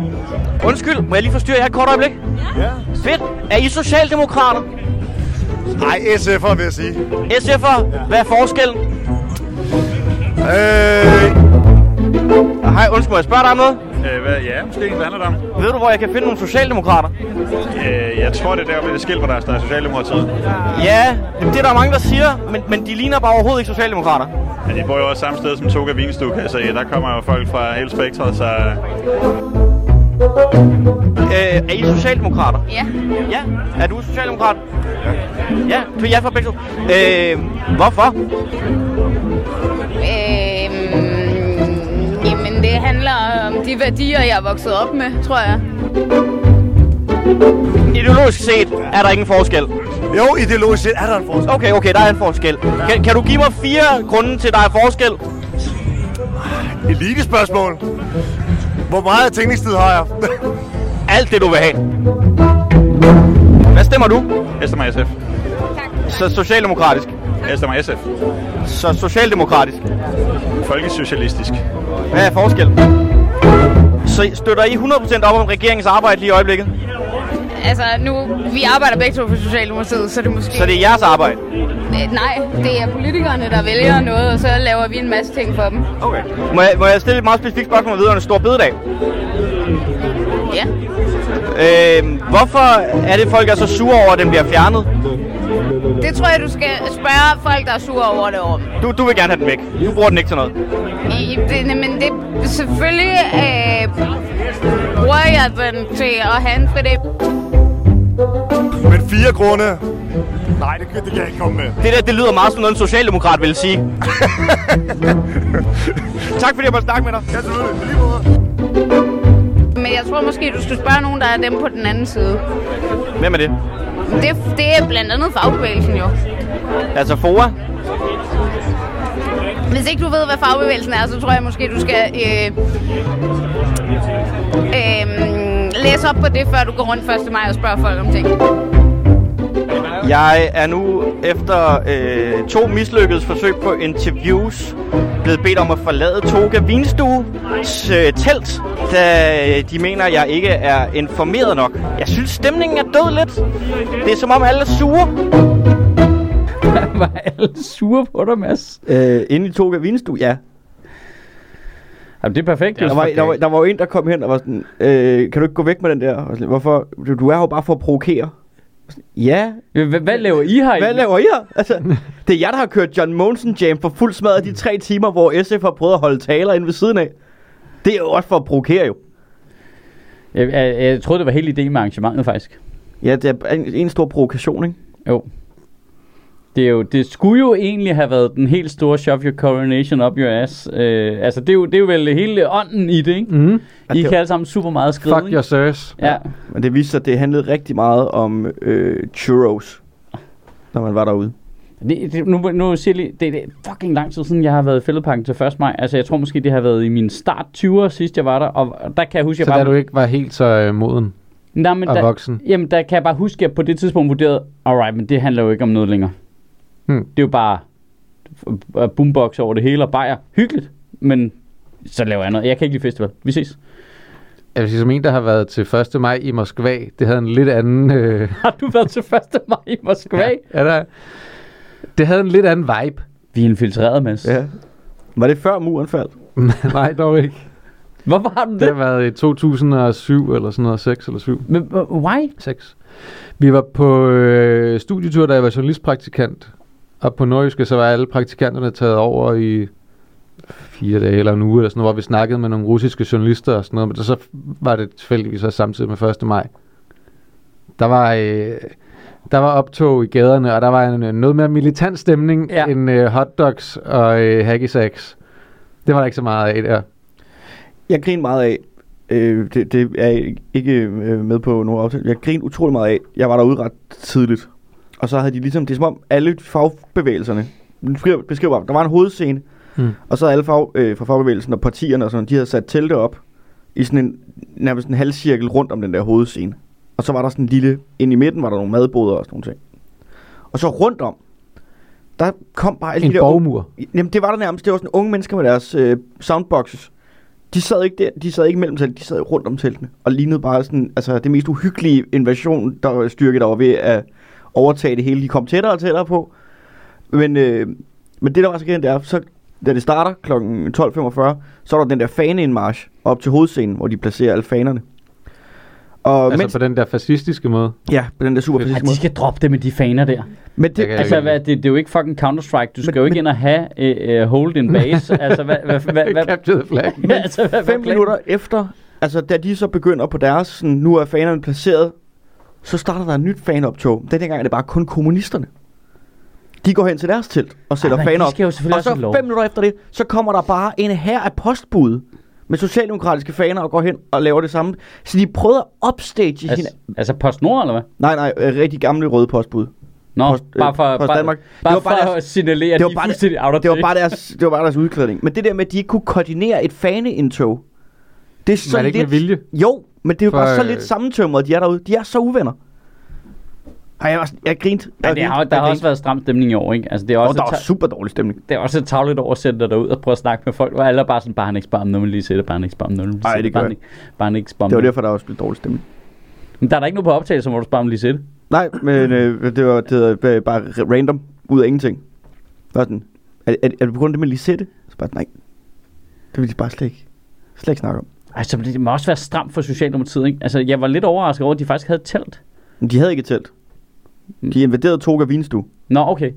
C: Undskyld, må jeg lige forstyrre jer et kort øjeblik? Ja. Fedt. Er I socialdemokrater?
E: Nej, SF'er vil jeg sige.
C: SF'er? Hvad er forskellen?
E: Øh,
C: Hej, undskyld, må jeg spørge dig om noget?
E: øh, hvad, ja, måske. Hvad handler det om?
C: Ved du, hvor jeg kan finde nogle socialdemokrater?
E: Øh, jeg tror, det er der ved det skilt, hvor der står Socialdemokratiet.
C: Ja, det er der mange, der siger, men, men de ligner bare overhovedet ikke socialdemokrater.
E: Ja, de bor jo også samme sted som Toga Vinstuk, så ja, der kommer jo folk fra hele spektret, så...
C: Øh, er I socialdemokrater?
D: Ja.
C: Ja. Er du socialdemokrat? Ja. Ja, så jeg fra begge to. Øh, hvorfor?
D: Det handler om de værdier, jeg er vokset op med, tror jeg.
C: Ideologisk set er der ingen forskel.
E: Jo, ideologisk set er der en forskel.
C: Okay, okay, der er en forskel. Kan, kan du give mig fire grunde til, at der er forskel?
E: Elitespørgsmål. Hvor meget tænkningstid har jeg?
C: Alt det, du vil have. Hvad stemmer du?
E: Jeg stemmer SF.
C: Så socialdemokratisk.
E: Jeg stemmer SF.
C: Så socialdemokratisk.
E: Folkesocialistisk.
C: Hvad er forskel? Så støtter I 100% op om regeringens arbejde lige i øjeblikket?
D: Altså, nu, vi arbejder begge to for Socialdemokratiet, så det måske...
C: Så det er jeres arbejde?
D: Øh, Nej, det er politikerne, der vælger noget, og så laver vi en masse ting for dem.
C: Okay. Må jeg, må jeg stille et meget specifikt spørgsmål vedrørende Stor Bededag?
D: Ja.
C: Øh, hvorfor er det, folk er så sure over, at den bliver fjernet?
D: Det tror jeg, du skal spørge folk, der er sure over det om.
C: Du, du vil gerne have den væk. Du bruger den ikke til noget.
D: I, det, men det, selvfølgelig øh, bruger jeg den til at en fridag.
E: Men fire grunde. Nej, det, kan- det kan jeg ikke komme med.
C: Det der, det lyder meget som noget, en socialdemokrat vil sige. tak fordi jeg måtte snakke med dig.
E: Ja, selvfølgelig. Lige måde.
D: Men jeg tror måske, du skulle spørge nogen, der er dem på den anden side.
C: Hvem er det?
D: Det, det er blandt andet fagbevægelsen jo.
C: Altså FOA?
D: Hvis ikke du ved, hvad fagbevægelsen er, så tror jeg måske, du skal øh, øh, læse op på det, før du går rundt 1. maj og spørger folk om ting.
C: Jeg er nu efter øh, to mislykkedes forsøg på interviews blevet bedt om at forlade Toga Vinstues øh, telt, da øh, de mener, at jeg ikke er informeret nok. Jeg synes, stemningen er død lidt. Det er som om alle er sure.
B: Var alle sure på dig, Mads?
C: Øh, inde i Toga Vinstue, ja.
B: Jamen, det er perfekt.
C: Der var, der, var, der var jo en, der kom hen og var sådan, øh, kan du ikke gå væk med den der? Og sådan, Hvorfor? Du, du er her jo bare for at provokere. Ja,
B: Hvad, hvad laver I her?
C: Hvad laver I her? Altså, det er jer, der har kørt John Monsen Jam for fuld smadret de tre timer, hvor SF har prøvet at holde taler inde ved siden af. Det er jo også for at provokere jo.
B: Jeg, jeg, jeg troede, det var hele ideen med arrangementet, faktisk.
C: Ja, det er en, en stor provokation, ikke?
B: Jo. Det, er jo, det skulle jo egentlig have været den helt store shove your coronation up your ass. Øh, altså, det er, jo, det er jo vel hele ånden i det, ikke?
A: Mm.
B: I kan alle sammen super meget skride,
A: Fuck
B: ikke?
A: your sirs.
B: Ja.
C: Men det viste sig, at det handlede rigtig meget om øh, churros, når man var derude.
B: Det, det, nu, nu siger jeg lige, det, det er fucking lang tid siden, jeg har været i fældeparken til 1. maj. Altså, jeg tror måske, det har været i min start 20'er, sidst jeg var der. Og der kan jeg huske,
A: Så
B: jeg
A: da
B: bare...
A: du ikke var helt så øh, moden
B: Nej, men
A: og
B: der,
A: voksen.
B: Jamen, der kan jeg bare huske, at jeg på det tidspunkt vurderede, alright, men det handler jo ikke om noget længere.
A: Hmm.
B: Det er jo bare boombox over det hele og bajer. Hyggeligt, men så laver jeg noget. Jeg kan ikke lide festival. Vi ses.
A: Jeg vil sige, som en, der har været til 1. maj i Moskva, det havde en lidt anden... Øh,
B: Har du været til 1. maj i Moskva? Ja.
A: ja, der, det havde en lidt anden vibe.
B: Vi er infiltreret, Mads. Ja.
C: Ja. Var det før muren faldt?
A: Nej, dog ikke.
B: Hvorfor har du
A: Det
B: det?
A: har været i 2007 eller sådan noget, 6 eller 7.
B: Men, uh, why?
A: 6. Vi var på øh, studietur, da jeg var journalistpraktikant. Og på Nordjyske, så var alle praktikanterne taget over i fire dage eller en uge, eller sådan noget, hvor vi snakkede med nogle russiske journalister og sådan noget. Men så var det tilfældigvis også samtidig med 1. maj. Der var, øh, der var optog i gaderne, og der var en, øh, noget mere militant stemning
B: Ja.
A: end øh, hotdogs og øh, hacky sacks. Det var der ikke så meget af der.
C: Jeg griner meget af, øh, det, det er jeg ikke øh, med på nogen aftale, jeg griner utrolig meget af, jeg var derude ret tidligt, og så havde de ligesom, det er som om alle fagbevægelserne, beskriver- bare, der var en hovedscene,
A: Hmm.
C: og så havde alle fag, øh, fra fagbevægelsen og partierne og sådan, de havde sat telte op i sådan en, nærmest en halvcirkel rundt om den der hovedscene. Og så var der sådan en lille, ind i midten var der nogle madboder og sådan nogle ting. Og så rundt om, der kom bare alle
A: En
C: de der... unge-
A: borgmur.
C: Jamen det var der nærmest, det var sådan unge mennesker med deres øh, soundboxes. De sad ikke der, de sad ikke mellem teltene, de sad rundt om teltene. Og lignede bare sådan, altså det mest uhyggelige invasion, der styrke, der var ved at overtage det hele. De kom tættere og tættere på. Men, øh, men det der var så galt, det er, så da det starter kl. 12.45, så er der den der faneindmarsch op til hovedscenen, hvor de placerer alle fanerne. Og
A: Altså
C: mens,
A: på den der fascistiske måde.
C: ja, på den der super
B: Ja,
C: præcise
B: de
C: måde.
B: skal droppe det med de faner der.
C: Men det,
B: Altså, hvad, det, det er jo ikke fucking Counter-Strike. Du skal
C: Men-
B: jo ikke
C: men-
B: ind og have uh, uh, hold in base. altså, hvad, hvad, hvad, hvad,
A: Capture the flag.
B: Altså, hvad,
C: fem
B: hvad er
C: minutter efter, altså da de så begynder på deres, sådan, nu er fanerne placeret, så starter der et nyt fanoptog. Den gang er det bare kun kommunisterne. De går hen til deres telt og sætter faner
B: de
C: op. og
B: også
C: så fem minutter efter det, så kommer der bare en her af postbud med socialdemokratiske faner og går hen og laver det samme. Så de prøvede at upstage altså, hende.
B: Altså, PostNord, eller hvad?
C: Nej, nej, øh, rigtig gamle røde postbud.
B: Nå,
C: Post- øh,
B: bare for,
C: Post
B: bare,
C: Danmark.
B: bare,
C: Det var
B: for
C: bare
B: at
C: deres-
B: signalere, at
C: det
B: de
C: var bare
B: out of
C: Det var bare deres, det var bare deres udklædning. Men det der med, at de ikke kunne koordinere et faneindtog, det er så
A: Men er det ikke
C: lidt...
A: med vilje?
C: Jo, men det er jo
A: For,
C: bare så
A: øh,
C: lidt sammentømret, de er derude. De er så uvenner. Ej, jeg, var, jeg grinte.
B: Men det har, der har også været stram stemning i år, ikke? Altså, det er
C: Og
B: også,
C: der
B: et
C: var super dårlig stemning.
B: det er også et tavligt over at sætte dig derud og prøve at snakke med folk, hvor alle er bare sådan, bare han ikke spare om noget, lige sætte, bare han ikke spare om noget, lige
C: Ej, det gør
B: bare
C: jeg.
B: ikke, bare ikke spare om
C: Det var derfor, der også blev dårlig stemning.
B: Men der er der ikke noget på optagelse, hvor du sparer om lige sætte.
C: Nej, men øh, det var, det var bare- bare random, ud af ingenting. Var sådan, er, er, er det på grund af det med Lisette? Så bare, nej, det vil de bare slet ikke, slet ikke snakke om.
B: Altså, det må også være stramt for Socialdemokratiet, ikke? Altså, jeg var lidt overrasket over, at de faktisk havde telt.
C: Men de havde ikke telt. De invaderede Toga Vinstue,
B: Nå, okay.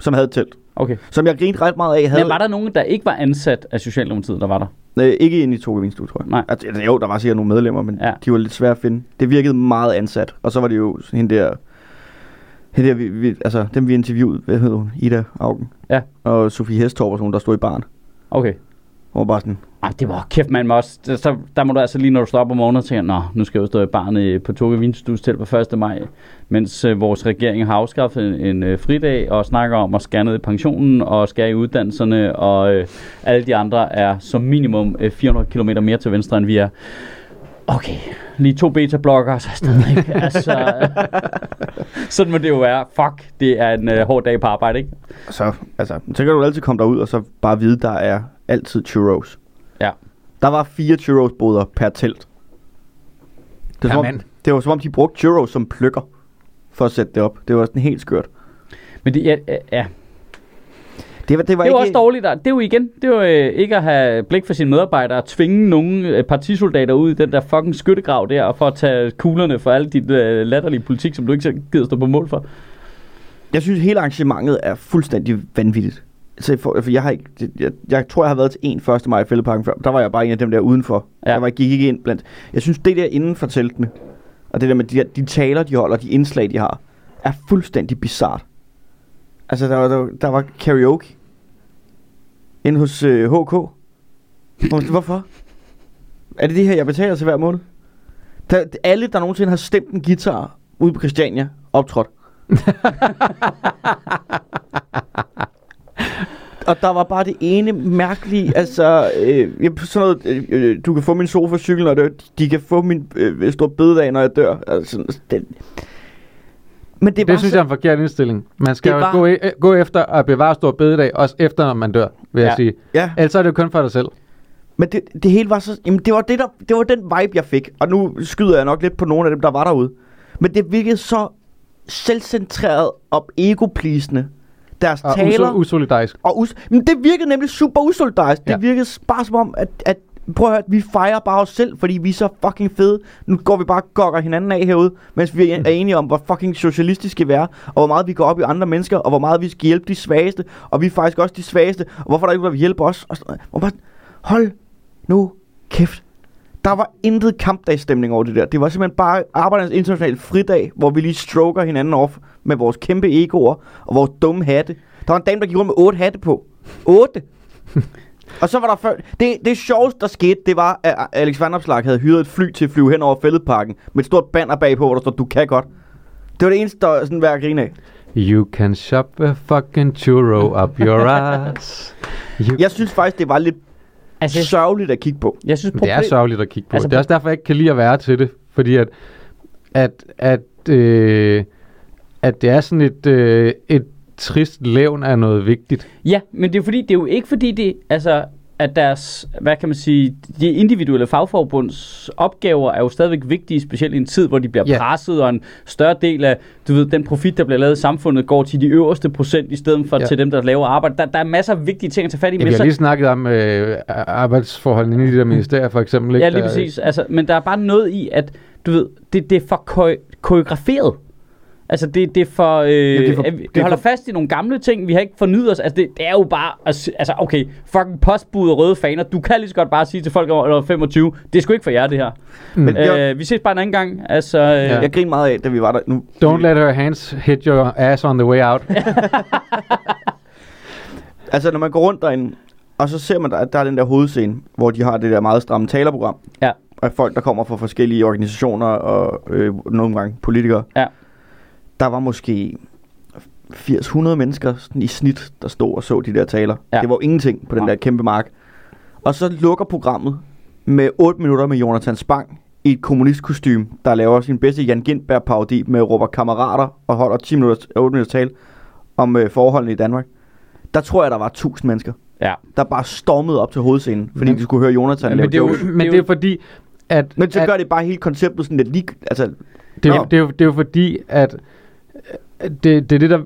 C: som havde telt.
B: Okay.
C: Som jeg grinte ret meget af, havde
B: Men var der nogen, der ikke var ansat af Socialdemokratiet, der var der?
C: øh, ikke inde i Toga Vinstue, tror jeg.
B: Nej.
C: Altså, altså, jo, der var sikkert nogle medlemmer, men
B: Ja.
C: de var lidt svære at finde. Det virkede meget ansat. Og så var det jo sådan hende der, hende der vi, vi, altså dem vi interviewede, hvad hedder hun, Ida Augen.
B: Ja.
C: Og Sofie Hestorp og sådan, der stod i baren.
B: Okay.
C: Var bare sådan,
B: Ej, det var kæft, man må også, så, der må du altså lige, når du står op om morgenen og tænker, nå, nu skal jeg jo stå i barnet på Toge Vinstues til på 1. maj, mens øh, vores regering har afskaffet en, en øh, fridag og snakker om at skære ned i pensionen og skære i uddannelserne, og øh, alle de andre er som minimum øh, 400 km mere til venstre, end vi er. Okay, lige to beta-blokker, så stadig. altså, sådan må det jo være. Fuck, det er en uh, hård dag på arbejde, ikke?
C: Så, altså, så kan du altid komme derud og så bare vide, der er altid churros.
B: Ja.
C: Der var fire churros-boder per telt. Det, var, som, om, det var som om, de brugte churros som pløkker for at sætte det op. Det var sådan helt skørt.
B: Men det, ja, ja.
C: Det var, det var
B: det jo
C: ikke...
B: også dårligt. der. Det er jo igen, det er jo øh, ikke at have blik for sine medarbejdere, at tvinge nogle øh, partisoldater ud i den der fucking skyttegrav der, og for at tage kuglerne for alle dit øh, latterlige politik, som du ikke selv gider stå på mål for.
C: Jeg synes, hele arrangementet er fuldstændig vanvittigt. Så for, for jeg, har ikke, jeg, jeg tror, jeg har været til en 1. maj i Fældeparken før. Der var jeg bare en af dem der udenfor.
B: Ja.
C: Jeg var, gik ikke ind blandt... Jeg synes, det der inden for teltene, og det der med de, der- de taler, de holder, de indslag, de har, er fuldstændig bizart. Altså, der var, der, var- der var karaoke inde hos øh, HK. Hvor- Hvorfor? Er det det her, jeg betaler til hver måned? Der, alle, der nogensinde har stemt en guitar ude på Christiania, optrådt. Og der var bare det ene mærkelige, altså, øh, jeg- sådan noget, øh, øh, du kan få min sofa-cykel, når det, de kan få min øh, stor bededag, når jeg dør. Altså, det, men det, var
A: Det synes
C: så,
A: jeg er en forkert indstilling. Man skal jo
C: var-
A: gå, e- gå efter at bevare stor bededag, også efter når man dør, vil
B: Ja.
A: jeg sige.
C: Ja,
A: Ellers er det jo kun for dig selv.
C: men det, det hele var så, jamen det var, det, der, det var den vibe, jeg fik. Og nu skyder jeg nok lidt på nogle af dem, der var derude. Men det virkede så selvcentreret og ego-pleasende. Deres
A: Og
C: taler...
A: uso- usolidarisk.
C: Og us- men det virkede nemlig super usolidarisk. Ja. Det virkede bare som om, at, at prøv at høre, vi fejrer bare os selv, fordi vi er så fucking fede. Nu går vi bare og gokker hinanden af herude, mens vi er er enige om, hvor fucking socialistiske vi er, og hvor meget vi går op i andre mennesker, og hvor meget vi skal hjælpe de svageste, og vi er faktisk også de svageste, og hvorfor er der ikke, vil hjælpe os? Og sådan bare, hold nu kæft. Der var intet kampdagsstemning over det der. Det var simpelthen bare arbejdernes internationale fridag, hvor vi lige stroker hinanden off med vores kæmpe egoer og vores dumme hatte. Der var en dame, der gik rundt med otte hatte på. Otte! og så var der før... Det, det sjoveste, der skete, det var, at Alex Van Opslark havde hyret et fly til at flyve hen over fældeparken med et stort banner bagpå, hvor der står, du kan godt. Det var det eneste, der sådan værd at grine af.
A: You can shop a fucking churro up your ass. You...
C: Jeg synes faktisk, det var lidt
B: Altså, jeg,
C: sørgeligt at kigge på.
B: jeg synes,
A: Men det er
B: problem-
A: sørgeligt at kigge på.
B: Altså,
A: det er også derfor, jeg ikke kan lide at være til det. Fordi at, at, at, øh, at det er sådan et, øh, et trist levn af noget vigtigt.
B: Ja, men det er, fordi, det er jo ikke fordi, det, altså, at deres, hvad kan man sige, de individuelle fagforbunds opgaver er jo stadigvæk vigtige, specielt i en tid, hvor de bliver
A: Ja.
B: presset, og en større del af, du ved, den profit, der bliver lavet i samfundet, går til de øverste procent, i stedet for
A: Ja.
B: til dem, der laver arbejde. Der, der er masser af vigtige ting at tage fat i.
A: Ja, vi har lige snakket om øh, arbejdsforholdene i de der ministerier, for eksempel. Ikke?
B: Ja, lige præcis. Altså, men der er bare noget i, at du ved, det, det er for ko- koreograferet. Altså, det, det er for... Øh,
C: det er for-
B: at vi,
C: det er
B: holder
C: for-
B: fast i nogle gamle ting, vi har ikke fornyet os. Altså, det, det er jo bare... Altså, okay, fucking postbud og røde faner. Du kan lige så godt bare sige til folk over 25, det er sgu ikke for jer, det her.
C: Men jeg,
B: Øh, vi ses bare en anden gang. Altså, øh,
A: Ja.
C: jeg griner meget af, da vi var der. Nu,
A: Don't let her hands hit your ass on the way out.
C: Altså, når man går rundt derinde, og så ser man, der, der er den der hovedscene, hvor de har det der meget stramme talerprogram.
B: Ja.
C: Og folk, der kommer fra forskellige organisationer og øh, nogle gange politikere.
B: Ja.
C: Der var måske 80-100 mennesker sådan i snit, der stod og så de der taler.
B: Ja.
C: Det var jo ingenting på den
B: Nej.
C: der kæmpe mark. Og så lukker programmet med 8 minutter med Jonathan Spang i et kommunistkostym, der laver sin bedste Jan Gindberg parodi med råber kammerater og holder 10 minutter, 8 minutter tale om øh, forholdene i Danmark. Der tror jeg, der var 1000 mennesker
B: ja.
C: der bare stormede op til hovedscenen, fordi
A: Men-
C: de skulle høre Jonathan
B: Ja,
C: lave
B: men det er jo-
C: jokes.
A: Men det er fordi, at...
C: Men så
A: at,
C: gør det bare hele konceptet sådan lidt lige... Altså,
A: Det er, det, er det er jo fordi, at det, det er det, der...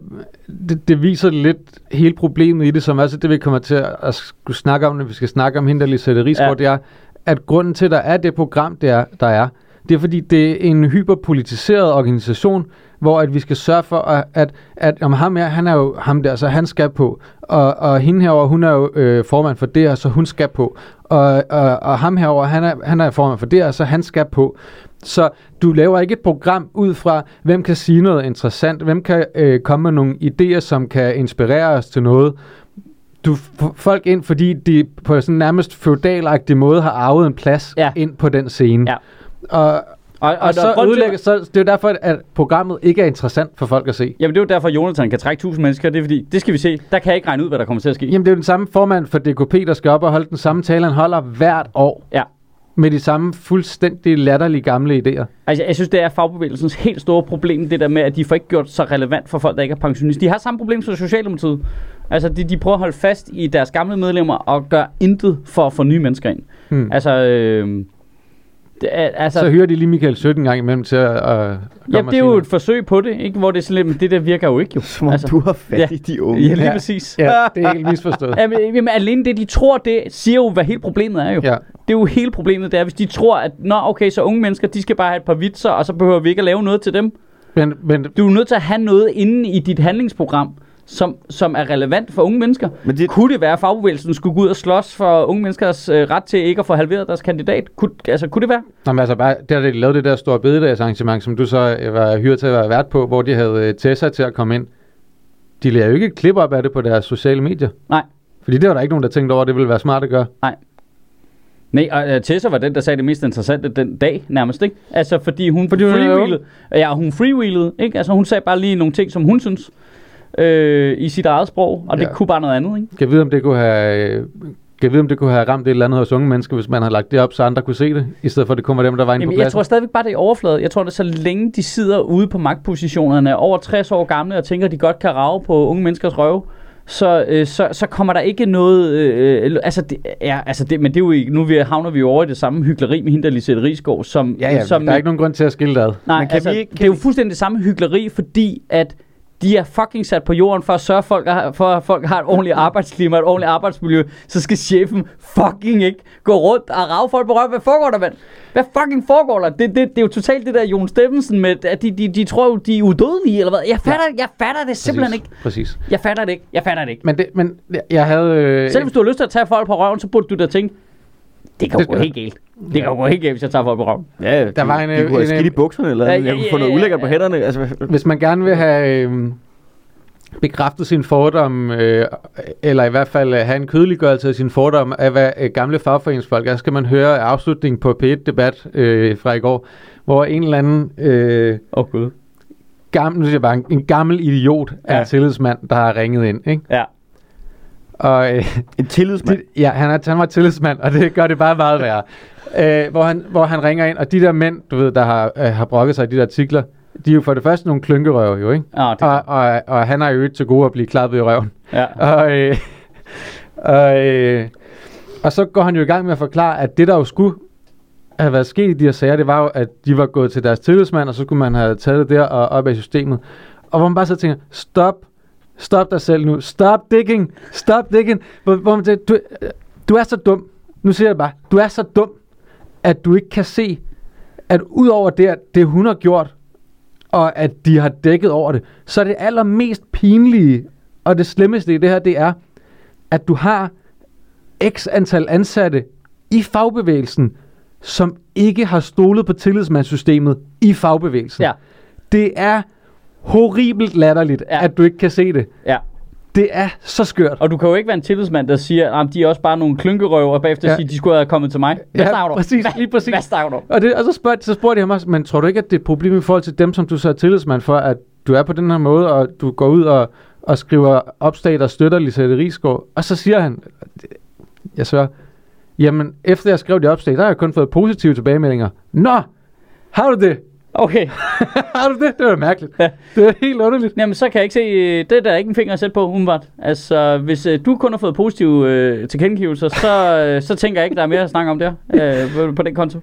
A: Det, det viser lidt hele problemet i det, som også det, vi kommer til at, at skulle snakke om, når vi skal snakke om hende, der Lisette Rigsgaard,
B: Ja.
A: det er, at grunden til, at der er det program, der, der er, det er fordi, det er en hyperpolitiseret organisation, hvor at vi skal sørge for, at, at, at om ham her, han er jo ham der, så han skal på. Og, og hende herover, hun er jo øh, formand for det her, så hun skal på. Og, og, og ham herover, han er, han er formand for det her, så han skal på. Så du laver ikke et program ud fra, hvem kan sige noget interessant, hvem kan øh, komme med nogle idéer, som kan inspirere os til noget. Du får folk ind, fordi de på sådan nærmest feudalagtig måde har arvet en plads
B: Ja.
A: ind på den scene.
B: Ja.
A: Og,
B: Og, og,
A: og, så ødelægger, så det er jo derfor, at programmet ikke er interessant for folk at se.
B: Jamen, det er jo derfor, at Jonathan kan trække 1000 mennesker. Det er fordi, det skal vi se. Der kan jeg ikke regne ud, hvad der kommer til at ske.
A: Jamen, det er jo den samme formand for DKP, der skal op og holde den samme tale, han holder hvert år.
B: Ja.
A: Med de samme fuldstændig latterlige gamle idéer.
B: Altså, jeg synes, det er fagbevægelsens helt store problem, det der med, at de får ikke gjort så relevant for folk, der ikke er pensionister. De har samme problem som Socialdemokratiet. Altså, de, de prøver at holde fast i deres gamle medlemmer og gør intet for at få nye mennesker ind.
A: Hmm.
B: Altså, øh, det er, altså
A: Så hører de lige Michael Sødt en gang imellem til at, komme
B: ja, det er jo
A: noget.
B: et forsøg på det, ikke? hvor det er sådan lidt, men det der virker jo ikke jo.
C: Som om altså, du har fat
B: ja.
C: i de unge.
B: Ja, lige
A: Ja.
B: præcis.
A: Ja, det er helt misforstået.
B: Jamen, jamen, alene det, de tror, det siger jo, hvad hele problemet er jo.
A: Ja.
B: Det er jo hele problemet, det er, hvis de tror, at nå, okay, så unge mennesker, de skal bare have et par vitser, og så behøver vi ikke at lave noget til dem.
A: Men, men
B: Du er nødt til at have noget inde i dit handlingsprogram, som, som er relevant for unge mennesker.
C: Men det,
B: Kunne det være, at fagbevægelsen skulle gå ud og slås for unge menneskers øh, ret til ikke at få halveret deres kandidat? Kunne, altså, kunne det være?
A: Nå, men altså bare, der de lavede det der store bededagsarrangement, som du så øh, var hyret til at være vært på, hvor de havde øh, Tessa til at komme ind. De lavede jo ikke et klip op af det på deres sociale medier.
B: Nej.
A: Fordi det var der ikke nogen, der tænkte over, at det ville være smart at gøre.
B: Nej, og uh, Tessa var den, der sagde det mest interessante den dag, nærmest, ikke? Altså, fordi hun
A: Fordi hun
B: freewheelede. Ja, hun freewheelede, ikke? Altså, hun sagde bare lige nogle ting, som hun synes, øh, i sit eget sprog, og det
A: Ja.
B: kunne bare noget andet, ikke?
A: Kan jeg vide, om det kunne have... Kan jeg vide, om det kunne have ramt et eller andet hos unge mennesker, hvis man havde lagt det op, så andre kunne se det, i stedet for at det kun var dem, der var inde på
B: Jamen, jeg
A: pladsen?
B: tror stadigvæk bare, det er overfladet. Jeg tror, det er så længe de sidder ude på magtpositionerne, over 60 år gamle, og tænker, at de godt kan rave på unge menneskers røve, så, øh, så, så kommer der ikke noget... Øh, øh, altså, det, ja, altså det, men det er jo ikke... Nu vi, havner vi jo over i det samme hyggeleri med hende, der Lisette Rigsgaard, som...
A: Ja, ja,
B: som
A: der er ikke nogen grund til at skille det ad.
B: Nej,
C: Men kan
B: altså,
C: vi ikke-
B: det er jo fuldstændig det samme hyggeleri, fordi at de er fucking sat på jorden for at sørge folk, for, at folk har et ordentligt arbejdsklima, et ordentligt arbejdsmiljø. Så skal chefen fucking ikke gå rundt og rave folk på røven. Hvad foregår der, mand? Hvad fucking foregår der? Det, det, det er jo totalt det der Jon Steffensen med, at de, de, de tror jo, de er udødelige, eller hvad? Jeg fatter, ja. jeg fatter det simpelthen
A: Præcis.
B: ikke.
A: Præcis.
B: Jeg fatter det ikke. Jeg fatter det ikke.
A: Men, det, men jeg havde... Øh,
B: Selv hvis du har lyst til at tage folk på røven, så burde du da tænke, det kan
A: Det
B: jo gå helt galt. Det kan jo gå helt galt, hvis jeg tager folk på røven.
C: ja,
A: Der var en,
C: de, de kunne have
A: en,
C: skidt i bukserne, eller
B: Ja,
C: ja,
B: ja,
C: jeg kunne
B: ja,
C: få noget
B: ja,
C: ulækkert på
B: ja.
C: hænderne. Altså,
A: Hvis man gerne vil have øh, bekræftet sin fordom, øh, eller i hvert fald øh, have en kødeliggørelse af sin fordom af, hvad øh, gamle fagforeningsfolk er, så skal man høre afslutningen på P1-debat øh, fra i går, hvor en eller anden øh,
B: oh, gud.
A: gammel, nu siger jeg bare, en, en gammel idiot ja.
B: Ja.
A: er tillidsmand, der har ringet ind. Ikke?
B: Ja.
A: Og øh,
C: En tillidsmand.
A: det, ja, han, er, han var tillidsmand, og det gør det bare meget værre. øh, hvor, han, hvor han ringer ind, og de der mænd, du ved, der har, øh, har brokket sig i de der artikler, de er jo for det første nogle klynkerøver jo, ikke?
B: Ah, det,
A: Og, og, og han har jo ikke til gode at blive klappet i røven.
B: ja.
A: Og, øh, og, øh, og så går han jo i gang med at forklare, at det der jo skulle have været sket i de her sager, det var jo, at de var gået til deres tillidsmand, og så skulle man have taget det der og op af systemet. Og hvor man bare så tænker, stop, stop dig selv nu, stop digging, stop digging. Hvor, hvor man tænker, du, du er så dum, nu siger jeg bare, du er så dum, at du ikke kan se, at udover det, det hun har gjort, og at de har dækket over det, så er det allermest pinlige, og det slemmeste i det her, det er, at du har x antal ansatte i fagbevægelsen, som ikke har stolet på tillidsmandssystemet i fagbevægelsen.
B: Ja.
A: Det er horribelt latterligt,
B: Ja.
A: at du ikke kan se det.
B: ja.
A: Det er så skørt.
B: Og du kan jo ikke være en tillidsmand, der siger, at de er også bare nogle klynkerøver, og bagefter ja. Siger, at de skulle have kommet til mig. Hvad
A: Ja, præcis,
B: Hvad,
A: lige præcis.
B: Hvad snakker du?
A: Og, det, og så, spørger, så spurgte jeg ham også, men tror du ikke, at det er et problem i forhold til dem, som du så er tillidsmand for, at du er på den her måde, og du går ud og, og skriver opslag, der støtter Lisette Rigsgaard? Og så siger han, jeg så, jamen efter jeg skrev de opslag, der har jeg kun fået positive tilbagemeldinger. Nå, har du det?
B: Okay,
A: Har du det? Det var mærkeligt.
B: Ja.
A: Det er helt underligt.
B: Jamen, så kan jeg ikke se, øh, det er der ikke en finger at sætte på, umiddelbart. Altså, hvis øh, du kun har fået positive øh, tilkendegivelser, så, øh, så tænker jeg ikke, der er mere at snakke om der, øh, på, den konto.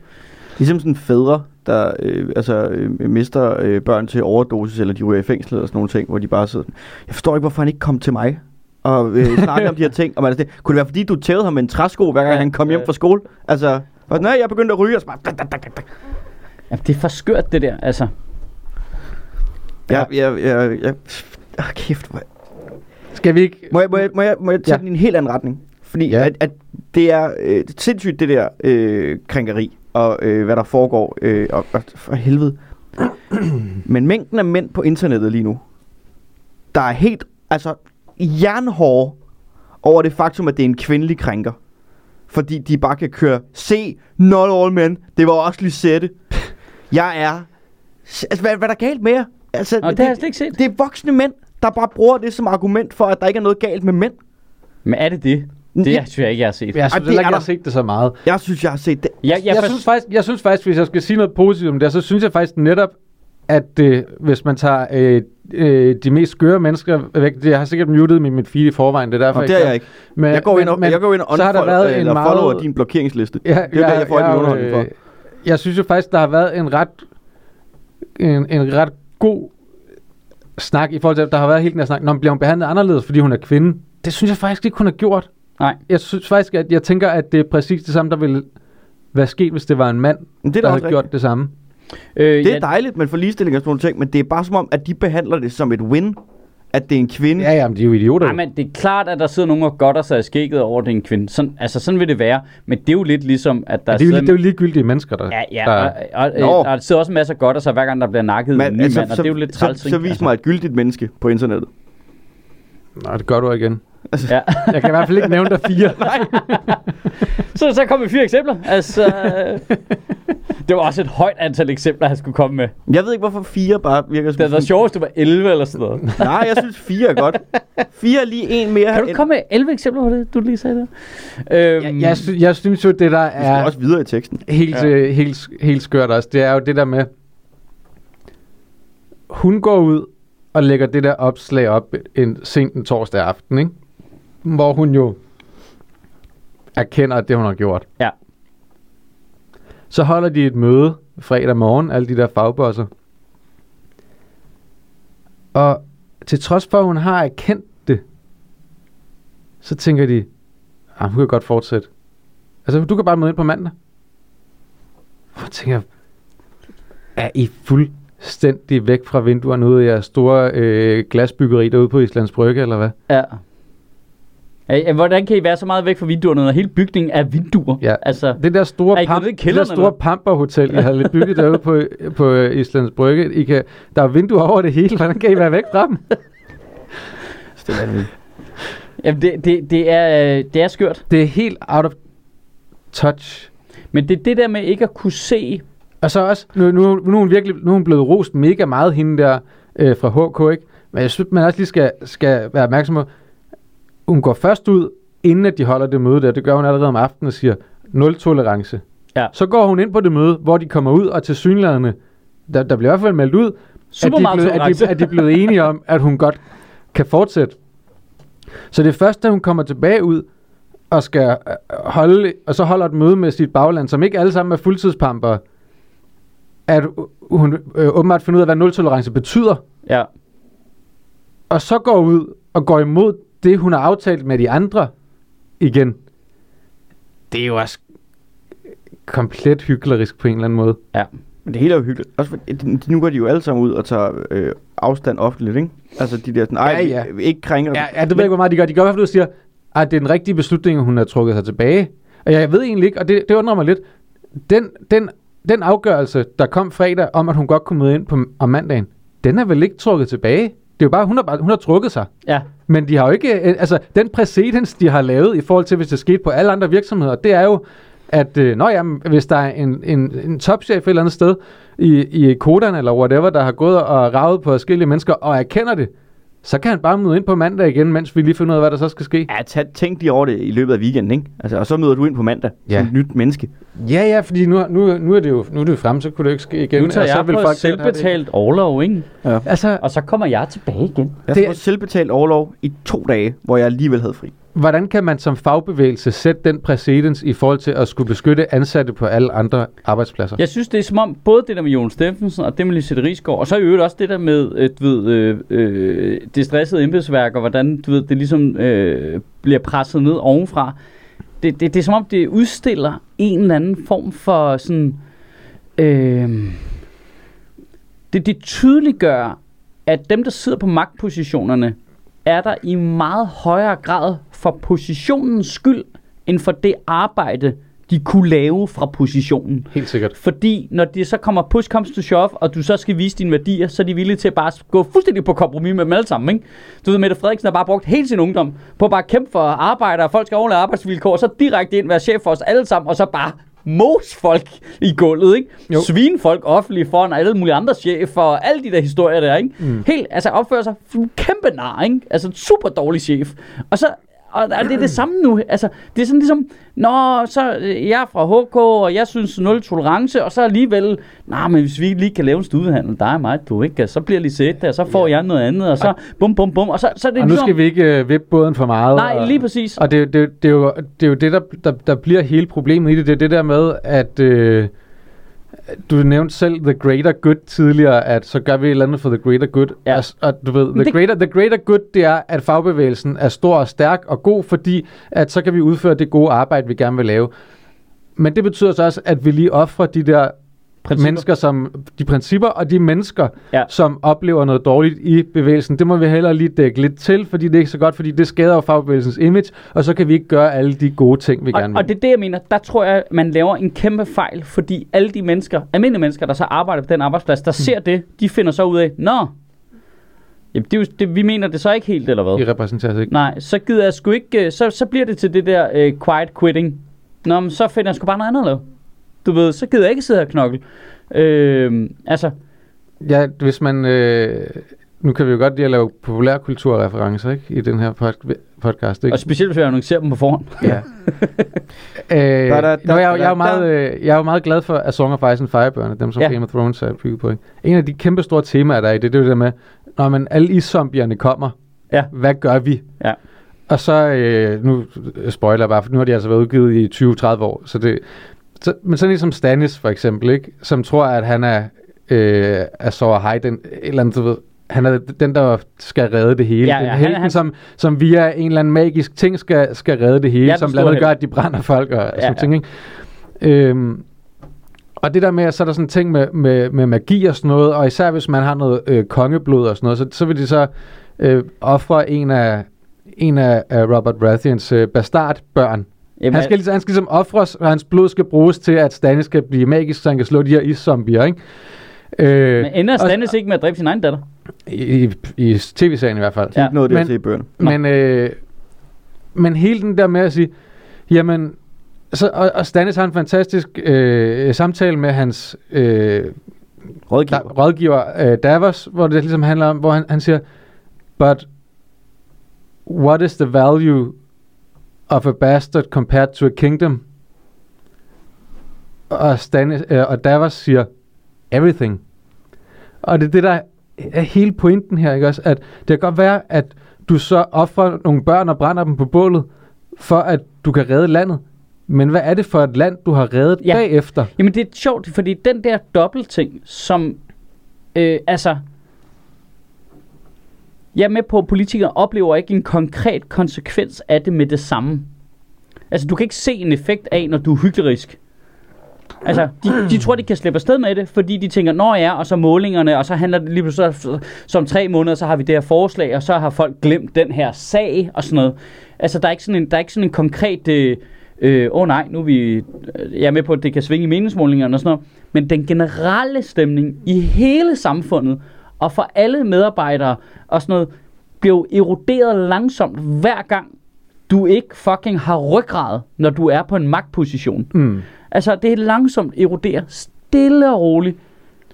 C: Ligesom sådan fædre, der øh, altså, øh, mister øh, børn til overdosis, eller de ryger i fængsel og sådan nogle ting, hvor de bare sidder sådan, jeg forstår ikke, hvorfor han ikke kom til mig og øh, snakke om de her ting. Og man, er sådan, kunne det være, fordi du tævede ham med en træsko, hver gang
B: Ja,
C: han kom hjem
B: ja.
C: fra skole? Altså, og, nej, jeg begyndte at ryge, og så bare...
B: Jamen, det er for skørt, det der, altså.
C: Jeg, jeg, jeg, jeg, ah, kæft, hvor,
A: Skal vi ikke...
C: Må jeg, må jeg, må jeg, må jeg tage
A: Ja.
C: ja. den i en helt anden retning? Fordi
A: Ja.
C: ja. at, at det er øh, sindssygt, det der øh, krænkeri, og øh, hvad der foregår, øh, og, og for helvede. Men mængden af mænd på internettet lige nu, der er helt, altså, jernhårde over det faktum, at det er en kvindelig krænker. Fordi de bare kan køre, se, not all men, det var også Lisette. Jeg er, altså, hvad, hvad er der galt med jer? Altså,
B: Nå, det har jeg slet ikke set.
C: det er voksne mænd, der bare bruger det som argument for, at der ikke er noget galt med mænd.
B: Men er det det? Det synes jeg ikke, jeg har set.
A: Jeg
C: Ej,
A: synes
C: det
A: heller
C: er
A: ikke, jeg har set det så meget.
C: Jeg synes, jeg har set det.
B: Jeg, jeg,
A: Jeg, jeg,
B: for-
A: synes faktisk, jeg synes faktisk, hvis jeg skal sige noget positivt om det, så synes jeg faktisk netop, at øh, hvis man tager øh, øh, de mest skøre mennesker væk, det, jeg har sikkert muted dem i mit feed i forvejen, det er derfor,
C: Og det er jeg ikke.
A: Men,
C: Jeg går ind og, jeg går ind og
A: så har der været en meget...
C: follower din blokeringsliste.
A: Ja,
C: Det er der, jeg får en underholdning for.
A: Jeg synes jo faktisk, der har været en ret, en, en ret god snak i forhold til, at der har været hele den her snak, når man bliver hun behandlet anderledes, fordi hun er kvinde. Det synes jeg faktisk ikke, hun har gjort.
B: Nej.
A: Jeg synes faktisk, at jeg tænker, at det er præcis det samme, der ville være sket, hvis det var en mand,
C: Men det er
A: der havde gjort det samme.
B: øh,
C: Det er
B: jeg,
C: dejligt, man får ligestilling og sådan nogle ting, men det er bare som om, at de behandler det som et win, at det er en kvinde.
A: Ja, ja, men de er jo idioter.
B: Nej, men det er klart, at der sidder nogen og godter sig i skægget over, at det er en kvinde. Sådan, altså, sådan vil det være. Men det er jo lidt ligesom, at der
A: ja, det, er jo,
B: sidder-
A: det er jo ligegyldige mennesker, der...
B: Ja, ja,
A: der
B: og, og, og, og der sidder også masser af godter sig, hver gang der bliver nakket
C: Men,
B: en ny
C: altså,
B: mand, og
C: så,
B: det er jo lidt træls,
C: så, så vis
B: Altså,
C: mig et gyldigt menneske på internettet.
A: Nej, det gør du igen.
B: Ja.
A: Jeg kan i hvert fald ikke nævne der fire.
B: Så så kom vi fire eksempler. Altså, det var også et højt antal eksempler, han skulle komme med.
C: Jeg ved ikke, hvorfor fire bare virker som...
B: Det sjovt, hvis det var 11 eller sådan noget.
C: Nej, jeg synes fire er godt. Fire er lige en mere.
B: Kan du
C: end-
B: komme med 11 eksempler på det, du lige sagde der? Øhm,
A: Jeg, jeg, sy- jeg synes jo, det der
C: Vi skal
A: er
C: også videre i teksten.
A: helt,
B: Ja.
A: ja. helt, helt skørt også, det er jo det der med, hun går ud og lægger det der opslag op en sent en torsdag aften, ikke? hvor hun jo erkender, at det hun har gjort.
B: Ja.
A: Så holder de et møde fredag morgen, alle de der fagbosser. Og til trods for, at hun har erkendt det, så tænker de, at hun kan godt fortsætte. Altså, du kan bare møde ind på mandag. Og jeg tænker, er I fuldstændig væk fra vinduerne ude i jeres store øh, glasbyggeri derude på Islands Brygge, eller hvad?
B: Ja. Hvordan kan I være så meget væk fra vinduerne, når hele bygningen er vinduer?
A: Ja.
B: Altså,
A: Det der store,
B: Er i
A: det der store pamperhotel, I har bygget derude på, på Islands Brygge, I kan, der er vinduer over det hele. Hvordan kan I være væk fra dem?
C: Det er vanvittigt.
B: jamen, det, det, det, er, øh, det er skørt.
A: Det er helt out of touch.
B: Men det er det der med ikke at kunne se...
A: Og så også, nu, nu, nu, er hun virkelig, nu er hun blevet rost mega meget, hende der øh, fra HK, ikke? Men jeg synes, man også lige skal, skal være opmærksom på, hun går først ud, inden at de holder det møde der. Det gør hun allerede om aftenen og siger, nul tolerance.
B: Ja.
A: Så går hun ind på det møde, hvor de kommer ud, og til synlæderne, der, der bliver i hvert fald meldt ud, at de, er blevet, at,
B: tolerance.
A: de, at de blevet enige om, at hun godt kan fortsætte. Så det er først, da hun kommer tilbage ud, og skal øh, holde, og så holder et møde med sit bagland, som ikke alle sammen er fuldtidspamper, at hun øh, åbenbart finder ud af, hvad nul-tolerance betyder,
B: Ja.
A: og så går ud og går imod det, hun har aftalt med de andre igen. Det er jo også komplet hyklerisk på en eller anden måde.
C: Men det hele er jo hyggeligt. Også for, de, nu går de jo alle sammen ud og tager øh, afstand offentligt, ikke? Altså de der sådan, ej,
A: Ja, ja.
C: ikke krænker.
A: Ja, ja det ved jeg ikke, hvor meget de gør. De gør i hvert fald og siger, at det er den rigtige beslutning, at hun har trukket sig tilbage. Og jeg ved egentlig ikke, og det, det undrer mig lidt, den, den, den afgørelse, der kom fredag om, at hun godt kunne møde ind på, om mandagen, den er vel ikke trukket tilbage? Det er jo bare, hun har, bare, hun har trukket sig.
B: Ja.
A: Men de har jo ikke, øh, altså den præcedens, de har lavet i forhold til, hvis det skete på alle andre virksomheder, det er jo, at øh, når jamen, hvis der er en, en, en topchef et eller andet sted i, i Kodan eller whatever, der har gået og ravet på forskellige mennesker og erkender det, så kan han bare møde ind på mandag igen, mens vi lige finder ud af, hvad der så skal ske.
C: Ja, tag, tænk lige over det i løbet af weekenden, ikke? Altså, og så møder du ind på mandag
A: Ja.
C: som et nyt menneske.
A: Ja, ja, fordi nu, nu, nu, er, det jo, nu er det jo fremme, så kunne det jo ikke ske igen.
B: Nu tager
A: og så
B: jeg
A: vil
B: på
A: folk
B: selvbetalt overlov, ikke?
A: Altså,
B: Og så kommer jeg tilbage igen.
C: Jeg
A: Det-
C: får selvbetalt overlov i to dage, hvor jeg alligevel havde fri
A: hvordan kan man som fagbevægelse sætte den præcedens i forhold til at skulle beskytte ansatte på alle andre arbejdspladser?
B: Jeg synes, det er som om, både det der med Jon Steffensen og det med Lisette Rigsgaard, og så i øvrigt også det der med, et, du ved, øh, øh, det stressede embedsværk, og hvordan, du ved, det ligesom øh, bliver presset ned ovenfra. Det, det, det er som om, det udstiller en eller anden form for sådan... Øh, det, det tydeliggør, at dem, der sidder på magtpositionerne, er der i meget højere grad for positionens skyld, end for det arbejde, de kunne lave fra positionen.
A: Helt sikkert.
B: Fordi når det så kommer push comes to shove, og du så skal vise dine værdier, så er de villige til at bare gå fuldstændig på kompromis med dem alle sammen. Ikke? Du ved, Mette Frederiksen har bare brugt hele sin ungdom på at bare kæmpe for arbejde, og folk skal overleve arbejdsvilkår, så direkte ind være chef for os alle sammen, og så bare mos folk i gulvet, ikke?
A: Jo.
B: Svine folk offentligt foran alle mulige andre chefer, og alle de der historier der, ikke? Mm. Helt, altså opfører sig kæmpe nar, ikke? Altså en super dårlig chef. Og så og, og det er det samme nu. Altså, det er sådan ligesom, Nå, så øh, jeg er fra HK, og jeg synes nul tolerance, og så alligevel, nej, men hvis vi ikke lige kan lave en studehandel, der er mig, du ikke, så bliver lige set der, så får jeg noget andet, og så bum, bum, bum, og så, så er det
A: Og nu
B: ligesom,
A: skal vi ikke øh, vippe båden for meget.
B: nej,
A: og,
B: lige præcis.
A: Og det, det, det, er jo, det er jo det, der, der, der bliver hele problemet i det. Det er det der med, at øh, du nævnte selv The Greater Good tidligere, at så gør vi et eller andet for The Greater Good.
B: Ja.
A: Og, og du ved, the,
B: det-
A: greater, the Greater Good, det er, at fagbevægelsen er stor og stærk og god, fordi at så kan vi udføre det gode arbejde, vi gerne vil lave. Men det betyder så også, at vi lige offrer de der
B: Principper.
A: mennesker, som, de principper og de mennesker,
B: Ja.
A: som oplever noget dårligt i bevægelsen. Det må vi heller lige dække lidt til, fordi det er ikke så godt, fordi det skader jo fagbevægelsens image, og så kan vi ikke gøre alle de gode ting, vi
B: Og,
A: gerne vil.
B: og det er det, jeg mener. Der tror jeg, man laver en kæmpe fejl, fordi alle de mennesker, almindelige mennesker, der så arbejder på den arbejdsplads, der ser det, de finder så ud af, nå, jamen, det er jo, det, vi mener det så ikke helt, eller hvad?
A: I repræsenterer ikke.
B: Nej, så gider jeg sgu ikke, øh, så, så bliver det til det der uh, quiet quitting. Nå, men så finder jeg sgu bare noget andet at lave. Du ved, så gider jeg ikke sidde her og knokle. Øh, altså,
A: Ja, hvis man... Øh, nu kan vi jo godt lide at lave populærkulturreferencer, ikke? I den her pod- podcast, ikke?
B: og specielt hvis jeg annoncerer dem på forhånd.
A: Ja. øh,
C: Da, da, da,
A: nu er jeg, jo- jeg, er jo meget, øh, jeg er jo meget glad for A Song of Ice and Fire Burner, dem som
B: Ja.
A: Game of Thrones er bygget på. Ikke? En af de kæmpe store temaer, der er i det, det er jo det der med, når man alle iszombierne kommer,
B: Ja.
A: hvad gør vi?
B: Ja.
A: Og så, øh, nu spoiler jeg bare, for nu har de altså været udgivet i 20-30 år, så det, så, men sådan en som Stannis for eksempel, ikke? som tror, at han er øh, Azor Ahai, den, et eller andet, du ved, han er den, der skal redde det hele.
B: Ja, ja,
A: den
B: han-
A: helten,
B: han-
A: som, som via en eller anden magisk ting skal, skal redde det hele,
B: Ja,
A: som blandt andet gør, at de brænder folk og
B: Ja,
A: ja, sådan
B: ja.
A: ting. Ikke? Øhm, og det der med, at så er der sådan ting med, med, med magi og sådan noget, og især hvis man har noget øh, kongeblod og sådan noget, så, så vil de så øh, ofre en af, en af, af Robert Baratheons øh, bastardbørn.
B: Jamen,
A: Han skal, ligesom, han skal ligesom ofres, og hans blod skal bruges til, at Stannis skal blive magisk, så han kan slå de her iszombier, ikke? Øh,
B: men ender
A: og-
B: Stannis ikke med at dræbe sin egen datter?
A: I, i, tv-serien i hvert fald.
B: Ja.
C: ikke noget der
A: Men-
C: til i bøgerne.
A: Men, øh, men hele den der med at sige, jamen, så, og, og Stannis har en fantastisk øh, samtale med hans øh,
C: Rådgiver.
A: der, rådgiver øh, Davos, hvor det ligesom handler om, hvor han, han siger, but what is the value of a bastard compared to a kingdom? Og, Stannis, øh, og Davos siger, everything. Og det er det, der er hele pointen her, ikke også? At det kan godt være, at du så offrer nogle børn og brænder dem på bålet, for at du kan redde landet. Men hvad er det for et land, du har reddet
B: ja.
A: bagefter?
B: Jamen det er sjovt, fordi den der dobbeltting, som, øh, altså, jeg er med på, at politikere oplever ikke en konkret konsekvens af det med det samme. Altså, du kan ikke se en effekt af, når du er hyklerisk. Altså, de, de tror, de kan slippe afsted med det, fordi de tænker, nå ja, og så målingerne, og så handler det lige pludselig, så, som tre måneder, så har vi det her forslag, og så har folk glemt den her sag, og sådan noget. Altså, der er ikke sådan en, der er ikke sådan en konkret, øh, øh, åh nej, nu er vi, øh, jeg er med på, at det kan svinge i meningsmålingerne og sådan noget, men den generelle stemning i hele samfundet, og for alle medarbejdere og sådan noget, bliver jo eroderet langsomt hver gang, du ikke fucking har ryggrad, når du er på en magtposition.
A: Mm.
B: Altså, det er langsomt eroderer, stille og roligt,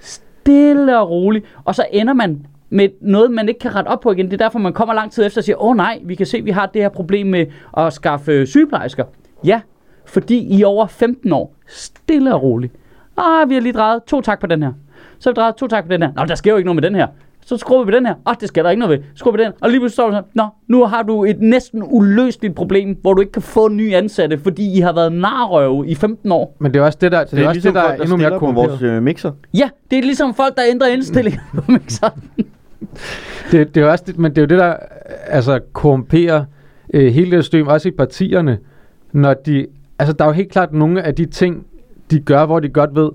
B: stille og roligt, og så ender man med noget, man ikke kan rette op på igen. Det er derfor, man kommer lang tid efter og siger, åh nej, vi kan se, at vi har det her problem med at skaffe øh, sygeplejersker. Ja, fordi i over 15 år, stille og roligt. Ah, vi har lige drejet to tak på den her. Så har vi drejet to tak på den her. Nå, der sker jo ikke noget med den her. Så skruer vi på den her. Åh, det skal der ikke noget ved. Skruer vi på den. Og lige pludselig står du Nå, nu har du et næsten uløseligt problem, hvor du ikke kan få nye ansatte, fordi I har været narrøve i 15 år.
A: Men det er også det, der,
C: Så det er,
A: også
C: ligesom
A: det, der
C: folk, der
A: er endnu mere
C: på vores øh, mixer.
B: Ja, det er ligesom folk, der ændrer indstillinger på mixeren.
A: Det, det er også det, men det er jo det, der altså, korrumperer øh, hele det system, også i partierne, når de, altså der er jo helt klart nogle af de ting, de gør, hvor de godt ved,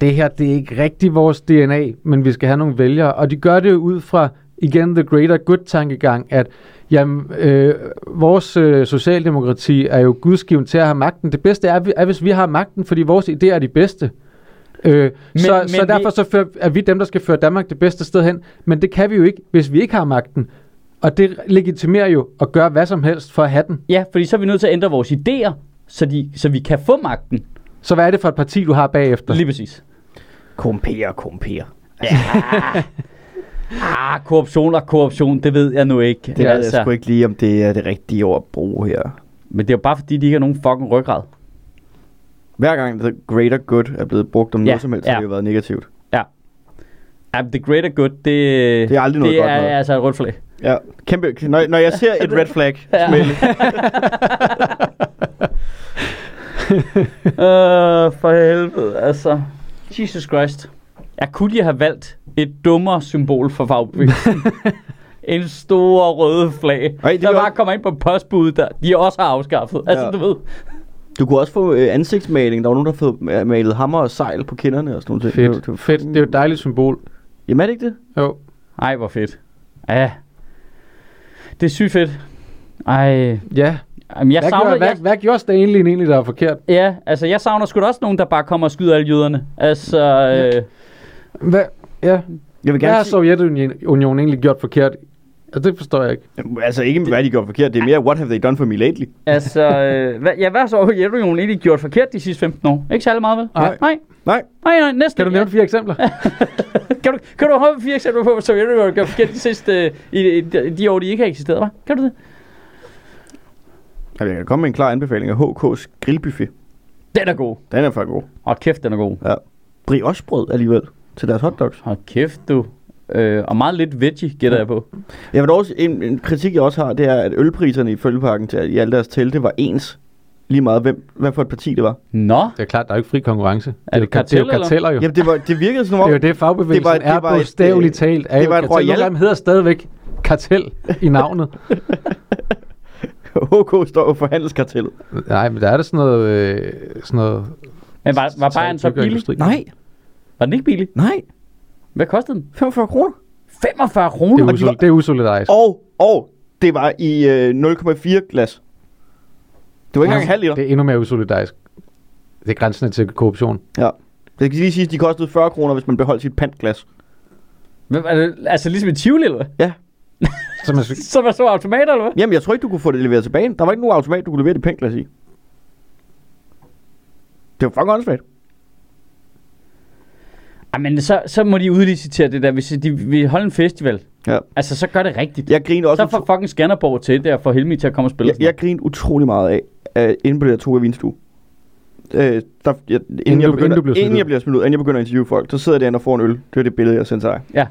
A: det her, det er ikke rigtig vores DNA, men vi skal have nogle vælgere, og de gør det ud fra, igen, the greater good tankegang, at jamen, øh, vores øh, socialdemokrati er jo gudsgiven til at have magten. Det bedste er, er, hvis vi har magten, fordi vores idéer er de bedste. Øh, men, så,
B: men
A: så
B: vi-
A: derfor så fører, er vi dem, der skal føre Danmark det bedste sted hen. Men det kan vi jo ikke, hvis vi ikke har magten. Og det legitimerer jo at gøre hvad som helst for at have den.
B: ja, fordi så er vi nødt til at ændre vores idéer, så, de, så vi kan få magten.
A: Så hvad er det for et parti, du har bagefter?
B: Lige præcis.
C: Kompere, kompere.
B: Ah, korruption og korruption, det ved jeg nu ikke.
C: Det ved jeg sgu ikke lige, om det er det rigtige ord at bruge her.
B: Men det er jo bare fordi, de ikke har nogen fucking ryggrad.
C: Hver gang the greater good er blevet brugt om
B: Ja,
C: noget som helst,
B: ja.
C: har det jo været negativt.
B: Ja, the greater good, det,
C: Det er aldrig noget
B: det
C: godt
B: er
C: noget.
B: altså et rødt flag.
C: Ja, kæmpe. Når, når jeg ser et red flag
B: Ja.
C: smelle,
B: Øh, for helvede, altså. Jesus Christ. Ja, kunne de have valgt et dummere symbol for fagbevægelsen? en stor røde flag,
C: Ej, det
B: der
C: var-
B: bare kommer ind på postbuddet, der de også har afskaffet. Altså,
C: Ja.
B: du ved.
C: du kunne også få øh, ansigtsmaling. Der var nogen, der fået malet hammer og sejl på kinderne og sådan noget.
A: Fedt.
C: Det, var- det, var-
A: Fedt. Det er jo et dejligt symbol.
C: Jamen er det ikke det?
A: Jo.
B: Ej, hvor fedt. Ja. Det er sygt fedt. Ej.
A: Ja.
B: Jamen, jeg
A: Hvad,
B: savner...
A: gjorde, hvad,
B: Jeg,
A: hvad gjorde Stanley egentlig, der er forkert?
B: ja, altså, jeg savner sgu da også nogen, der bare kommer og skyder alle jøderne. Altså, øh,
A: Hvad, ja.
C: Jeg vil
A: Hvad
C: gerne
A: har
C: sige,
A: Sovjetunionen egentlig gjort forkert? Altså, det forstår jeg ikke.
C: altså ikke hvad de gjorde forkert, det er mere, what have they done for me lately?
B: altså, øh, hvad, ja, hvad har så Sovjetunionen egentlig gjort forkert de sidste 15 år? Ikke særlig meget, vel?
A: Nej.
B: Nej,
C: Nej,
B: nej, nej næsten.
A: Kan du nævne fire eksempler?
B: kan du, kan du have fire eksempler på, hvad Sovjetunionen har gjort forkert de sidste, øh, i, i, de- de år, de ikke har eksisteret, hva'? Kan du det?
C: Jeg kan komme med en klar anbefaling af HK's grillbuffet.
B: Den er god.
C: Den er faktisk god.
B: Hold kæft, den er god.
C: Ja. Briochebrød alligevel til deres hotdogs.
B: Hold kæft, du. Øh, og meget lidt veggie, gætter jeg på.
C: Jeg vil også, en, en kritik, jeg også har, det er, at ølpriserne i følgeparken til i alle deres telte var ens. Lige meget, hvem, hvad for et parti det var.
B: Nå,
A: Det er klart, der er jo ikke fri konkurrence.
B: Er det kartel,
A: det er jo karteller jo.
C: Jamen, det, var, det virkede som om...
A: Det er jo det, fagbevægelsen
C: Det var-
A: det var,
C: det var
A: er
C: et,
A: bogstaveligt talt. Er
C: det var et royal-
A: hedder stadigvæk kartel i navnet.
C: HK står jo for handelskartellet.
A: Nej, men der er der sådan noget... Øh, sådan noget
B: men var, var Bayern så billig?
C: Nej,
B: Var den ikke billig?
C: nej.
B: Hvad kostede den?
C: 45 kroner.
B: 45
A: Det
B: kroner?
A: er, usol- det er usolidarisk.
C: Og, og det var i øh, 0,4 glas. Det var ikke engang en halv liter.
A: Det er endnu mere usolidarisk. Det er grænsen til korruption.
C: Ja. Det kan lige sige, at de kostede 40 kroner, hvis man beholdt sit pantglas.
B: Hvem er det, altså ligesom i Tivoli, eller?
C: Ja.
A: Så man,
B: Så var så automater, eller hvad?
C: Jamen, jeg tror ikke, du kunne få det leveret tilbage. Der var ikke nogen automat, du kunne levere det pantglas i. Det var fucking åndssvagt.
B: Ej, men så, så må de udlicitere det der, hvis de vil holde en festival.
C: Ja.
B: Altså, så gør det rigtigt.
C: Jeg griner også...
B: Så får fucking Skanderborg til det, og får Helmi til at komme og spille.
C: jeg, jeg griner utrolig meget af, uh, inde på det der Toga Vinstue. Øh, der, jeg, inden,
A: Inden
C: jeg
A: du-
C: begynder,
A: inden du bliver smidt
C: inden jeg bliver smidt ud, inden jeg begynder at interviewe folk, så sidder jeg derinde og får en øl. Det er det billede, jeg sendte dig.
B: Ja.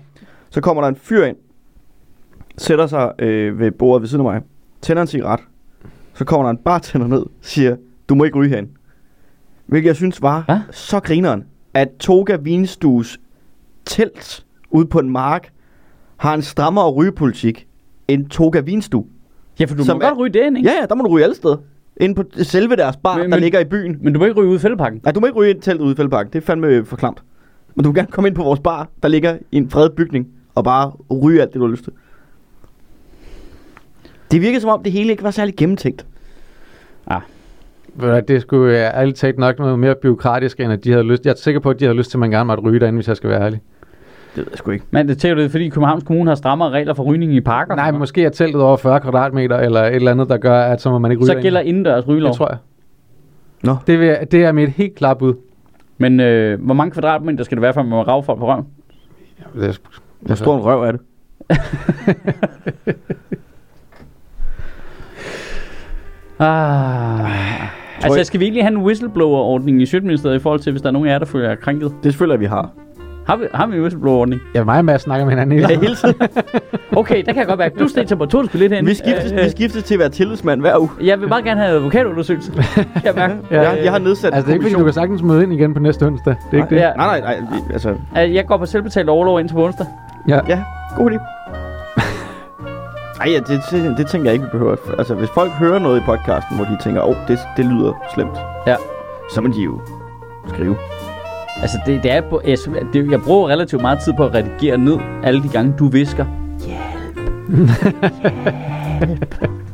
C: Så kommer der en fyr ind, sætter sig øh, ved bordet ved siden af mig, tænder en cigaret. Så kommer der en bartender ned, siger, du må ikke ryge herinde. Hvilket jeg synes var
B: Hvad?
C: så grineren, at Toga Vinstues telt ude på en mark har en strammere rygepolitik end Toga Vinstue.
B: Ja, for du må godt
C: er-
B: ryge det ind, ikke?
C: Ja, ja, der må du ryge alle steder. Inde på selve deres bar,
B: Men-
C: der
B: men-
C: ligger i byen.
B: Men du må ikke ryge ud i fældeparken.
C: Nej, du må ikke ryge ind i teltet ude i Fældeparken. Det er fandme for klamt. Men du kan gerne komme ind på vores bar, der ligger i en fredet bygning, og bare ryge alt det, du har lyst til. Det virker som om, det hele ikke var særlig gennemtænkt.
A: Hvad, det skulle uh, ærligt talt nok noget mere byråkratisk, end at de havde lyst. Jeg er sikker på, at de havde lyst til, at man gerne måtte ryge derinde, hvis jeg skal være ærlig.
C: Det ved jeg sgu ikke.
B: Men det tænker du, det er, fordi Københavns Kommune har strammere regler for rygning i parker?
A: Nej, men måske er teltet over 40 kvadratmeter, eller et eller andet, der gør, at så må man ikke ryge
B: Så
A: derinde.
B: gælder indendørs rygelov.
A: Det tror jeg.
C: Nå.
A: Det, vil, det er mit helt klare bud.
B: Men øh, hvor mange kvadratmeter skal det være, for at man må rave folk på røven?
A: Det er,
C: Hvor stor en røv er det?
B: Ah. Altså, skal vi egentlig have en whistleblower-ordning i Sjøtministeriet i forhold til, hvis der er nogen af jer, der føler jer krænket?
C: Det føler jeg, vi har.
B: Har vi, har vi en whistleblower-ordning?
A: Ja, mig og Mads snakker med hinanden hele
C: Ja, hele tiden.
B: Okay, der kan jeg godt være. Du steg temperaturskue lidt hen.
C: vi, skiftes, vi skiftes til at være tillidsmand hver uge.
B: Jeg vil bare gerne have advokatundersøgelse. Kan jeg mærke.
A: Ja.
C: Jeg, jeg har nedsat
A: Altså, det er ikke fordi, du kan sagtens møde ind igen på næste onsdag. Det er ikke det.
B: Ja.
C: Nej, nej, nej. vi- Altså,
B: Øh, Jeg går på selvbetalt overlov indtil på onsdag.
A: Ja.
C: ja, god idé. Ej, ja, det, det, det tænker jeg ikke, vi behøver. Altså, hvis folk hører noget i podcasten, hvor de tænker, åh, oh, det, det lyder slemt.
B: Ja.
C: Så må de jo skrive.
B: Altså, det, det er på, jeg, det, jeg bruger relativt meget tid på at redigere ned alle de gange, du visker.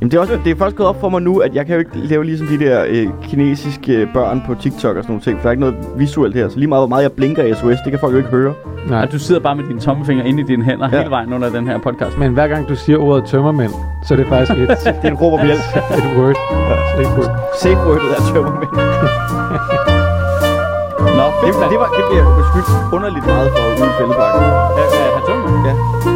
C: Jamen det er, også, det er først gået op for mig nu, at jeg kan jo ikke lave ligesom de der øh, kinesiske børn på TikTok og sådan nogle ting, for der er ikke noget visuelt her. Så lige meget, hvor meget jeg blinker i SOS, det kan folk jo ikke høre.
A: Nej.
B: Og du sidder bare med dine tommelfinger inde i dine hænder ja.
C: Ja.
B: hele vejen under den her podcast.
A: Men hver gang du siger ordet tømmermænd, så er det faktisk et,
C: Det er en råb om hjælp.
A: et word. Et word.
C: Safe wordet er tømmermænd.
B: Nå,
C: Det, det, var, det bliver beskyldt underligt meget for ude i fældeparken.
B: Ja, ja.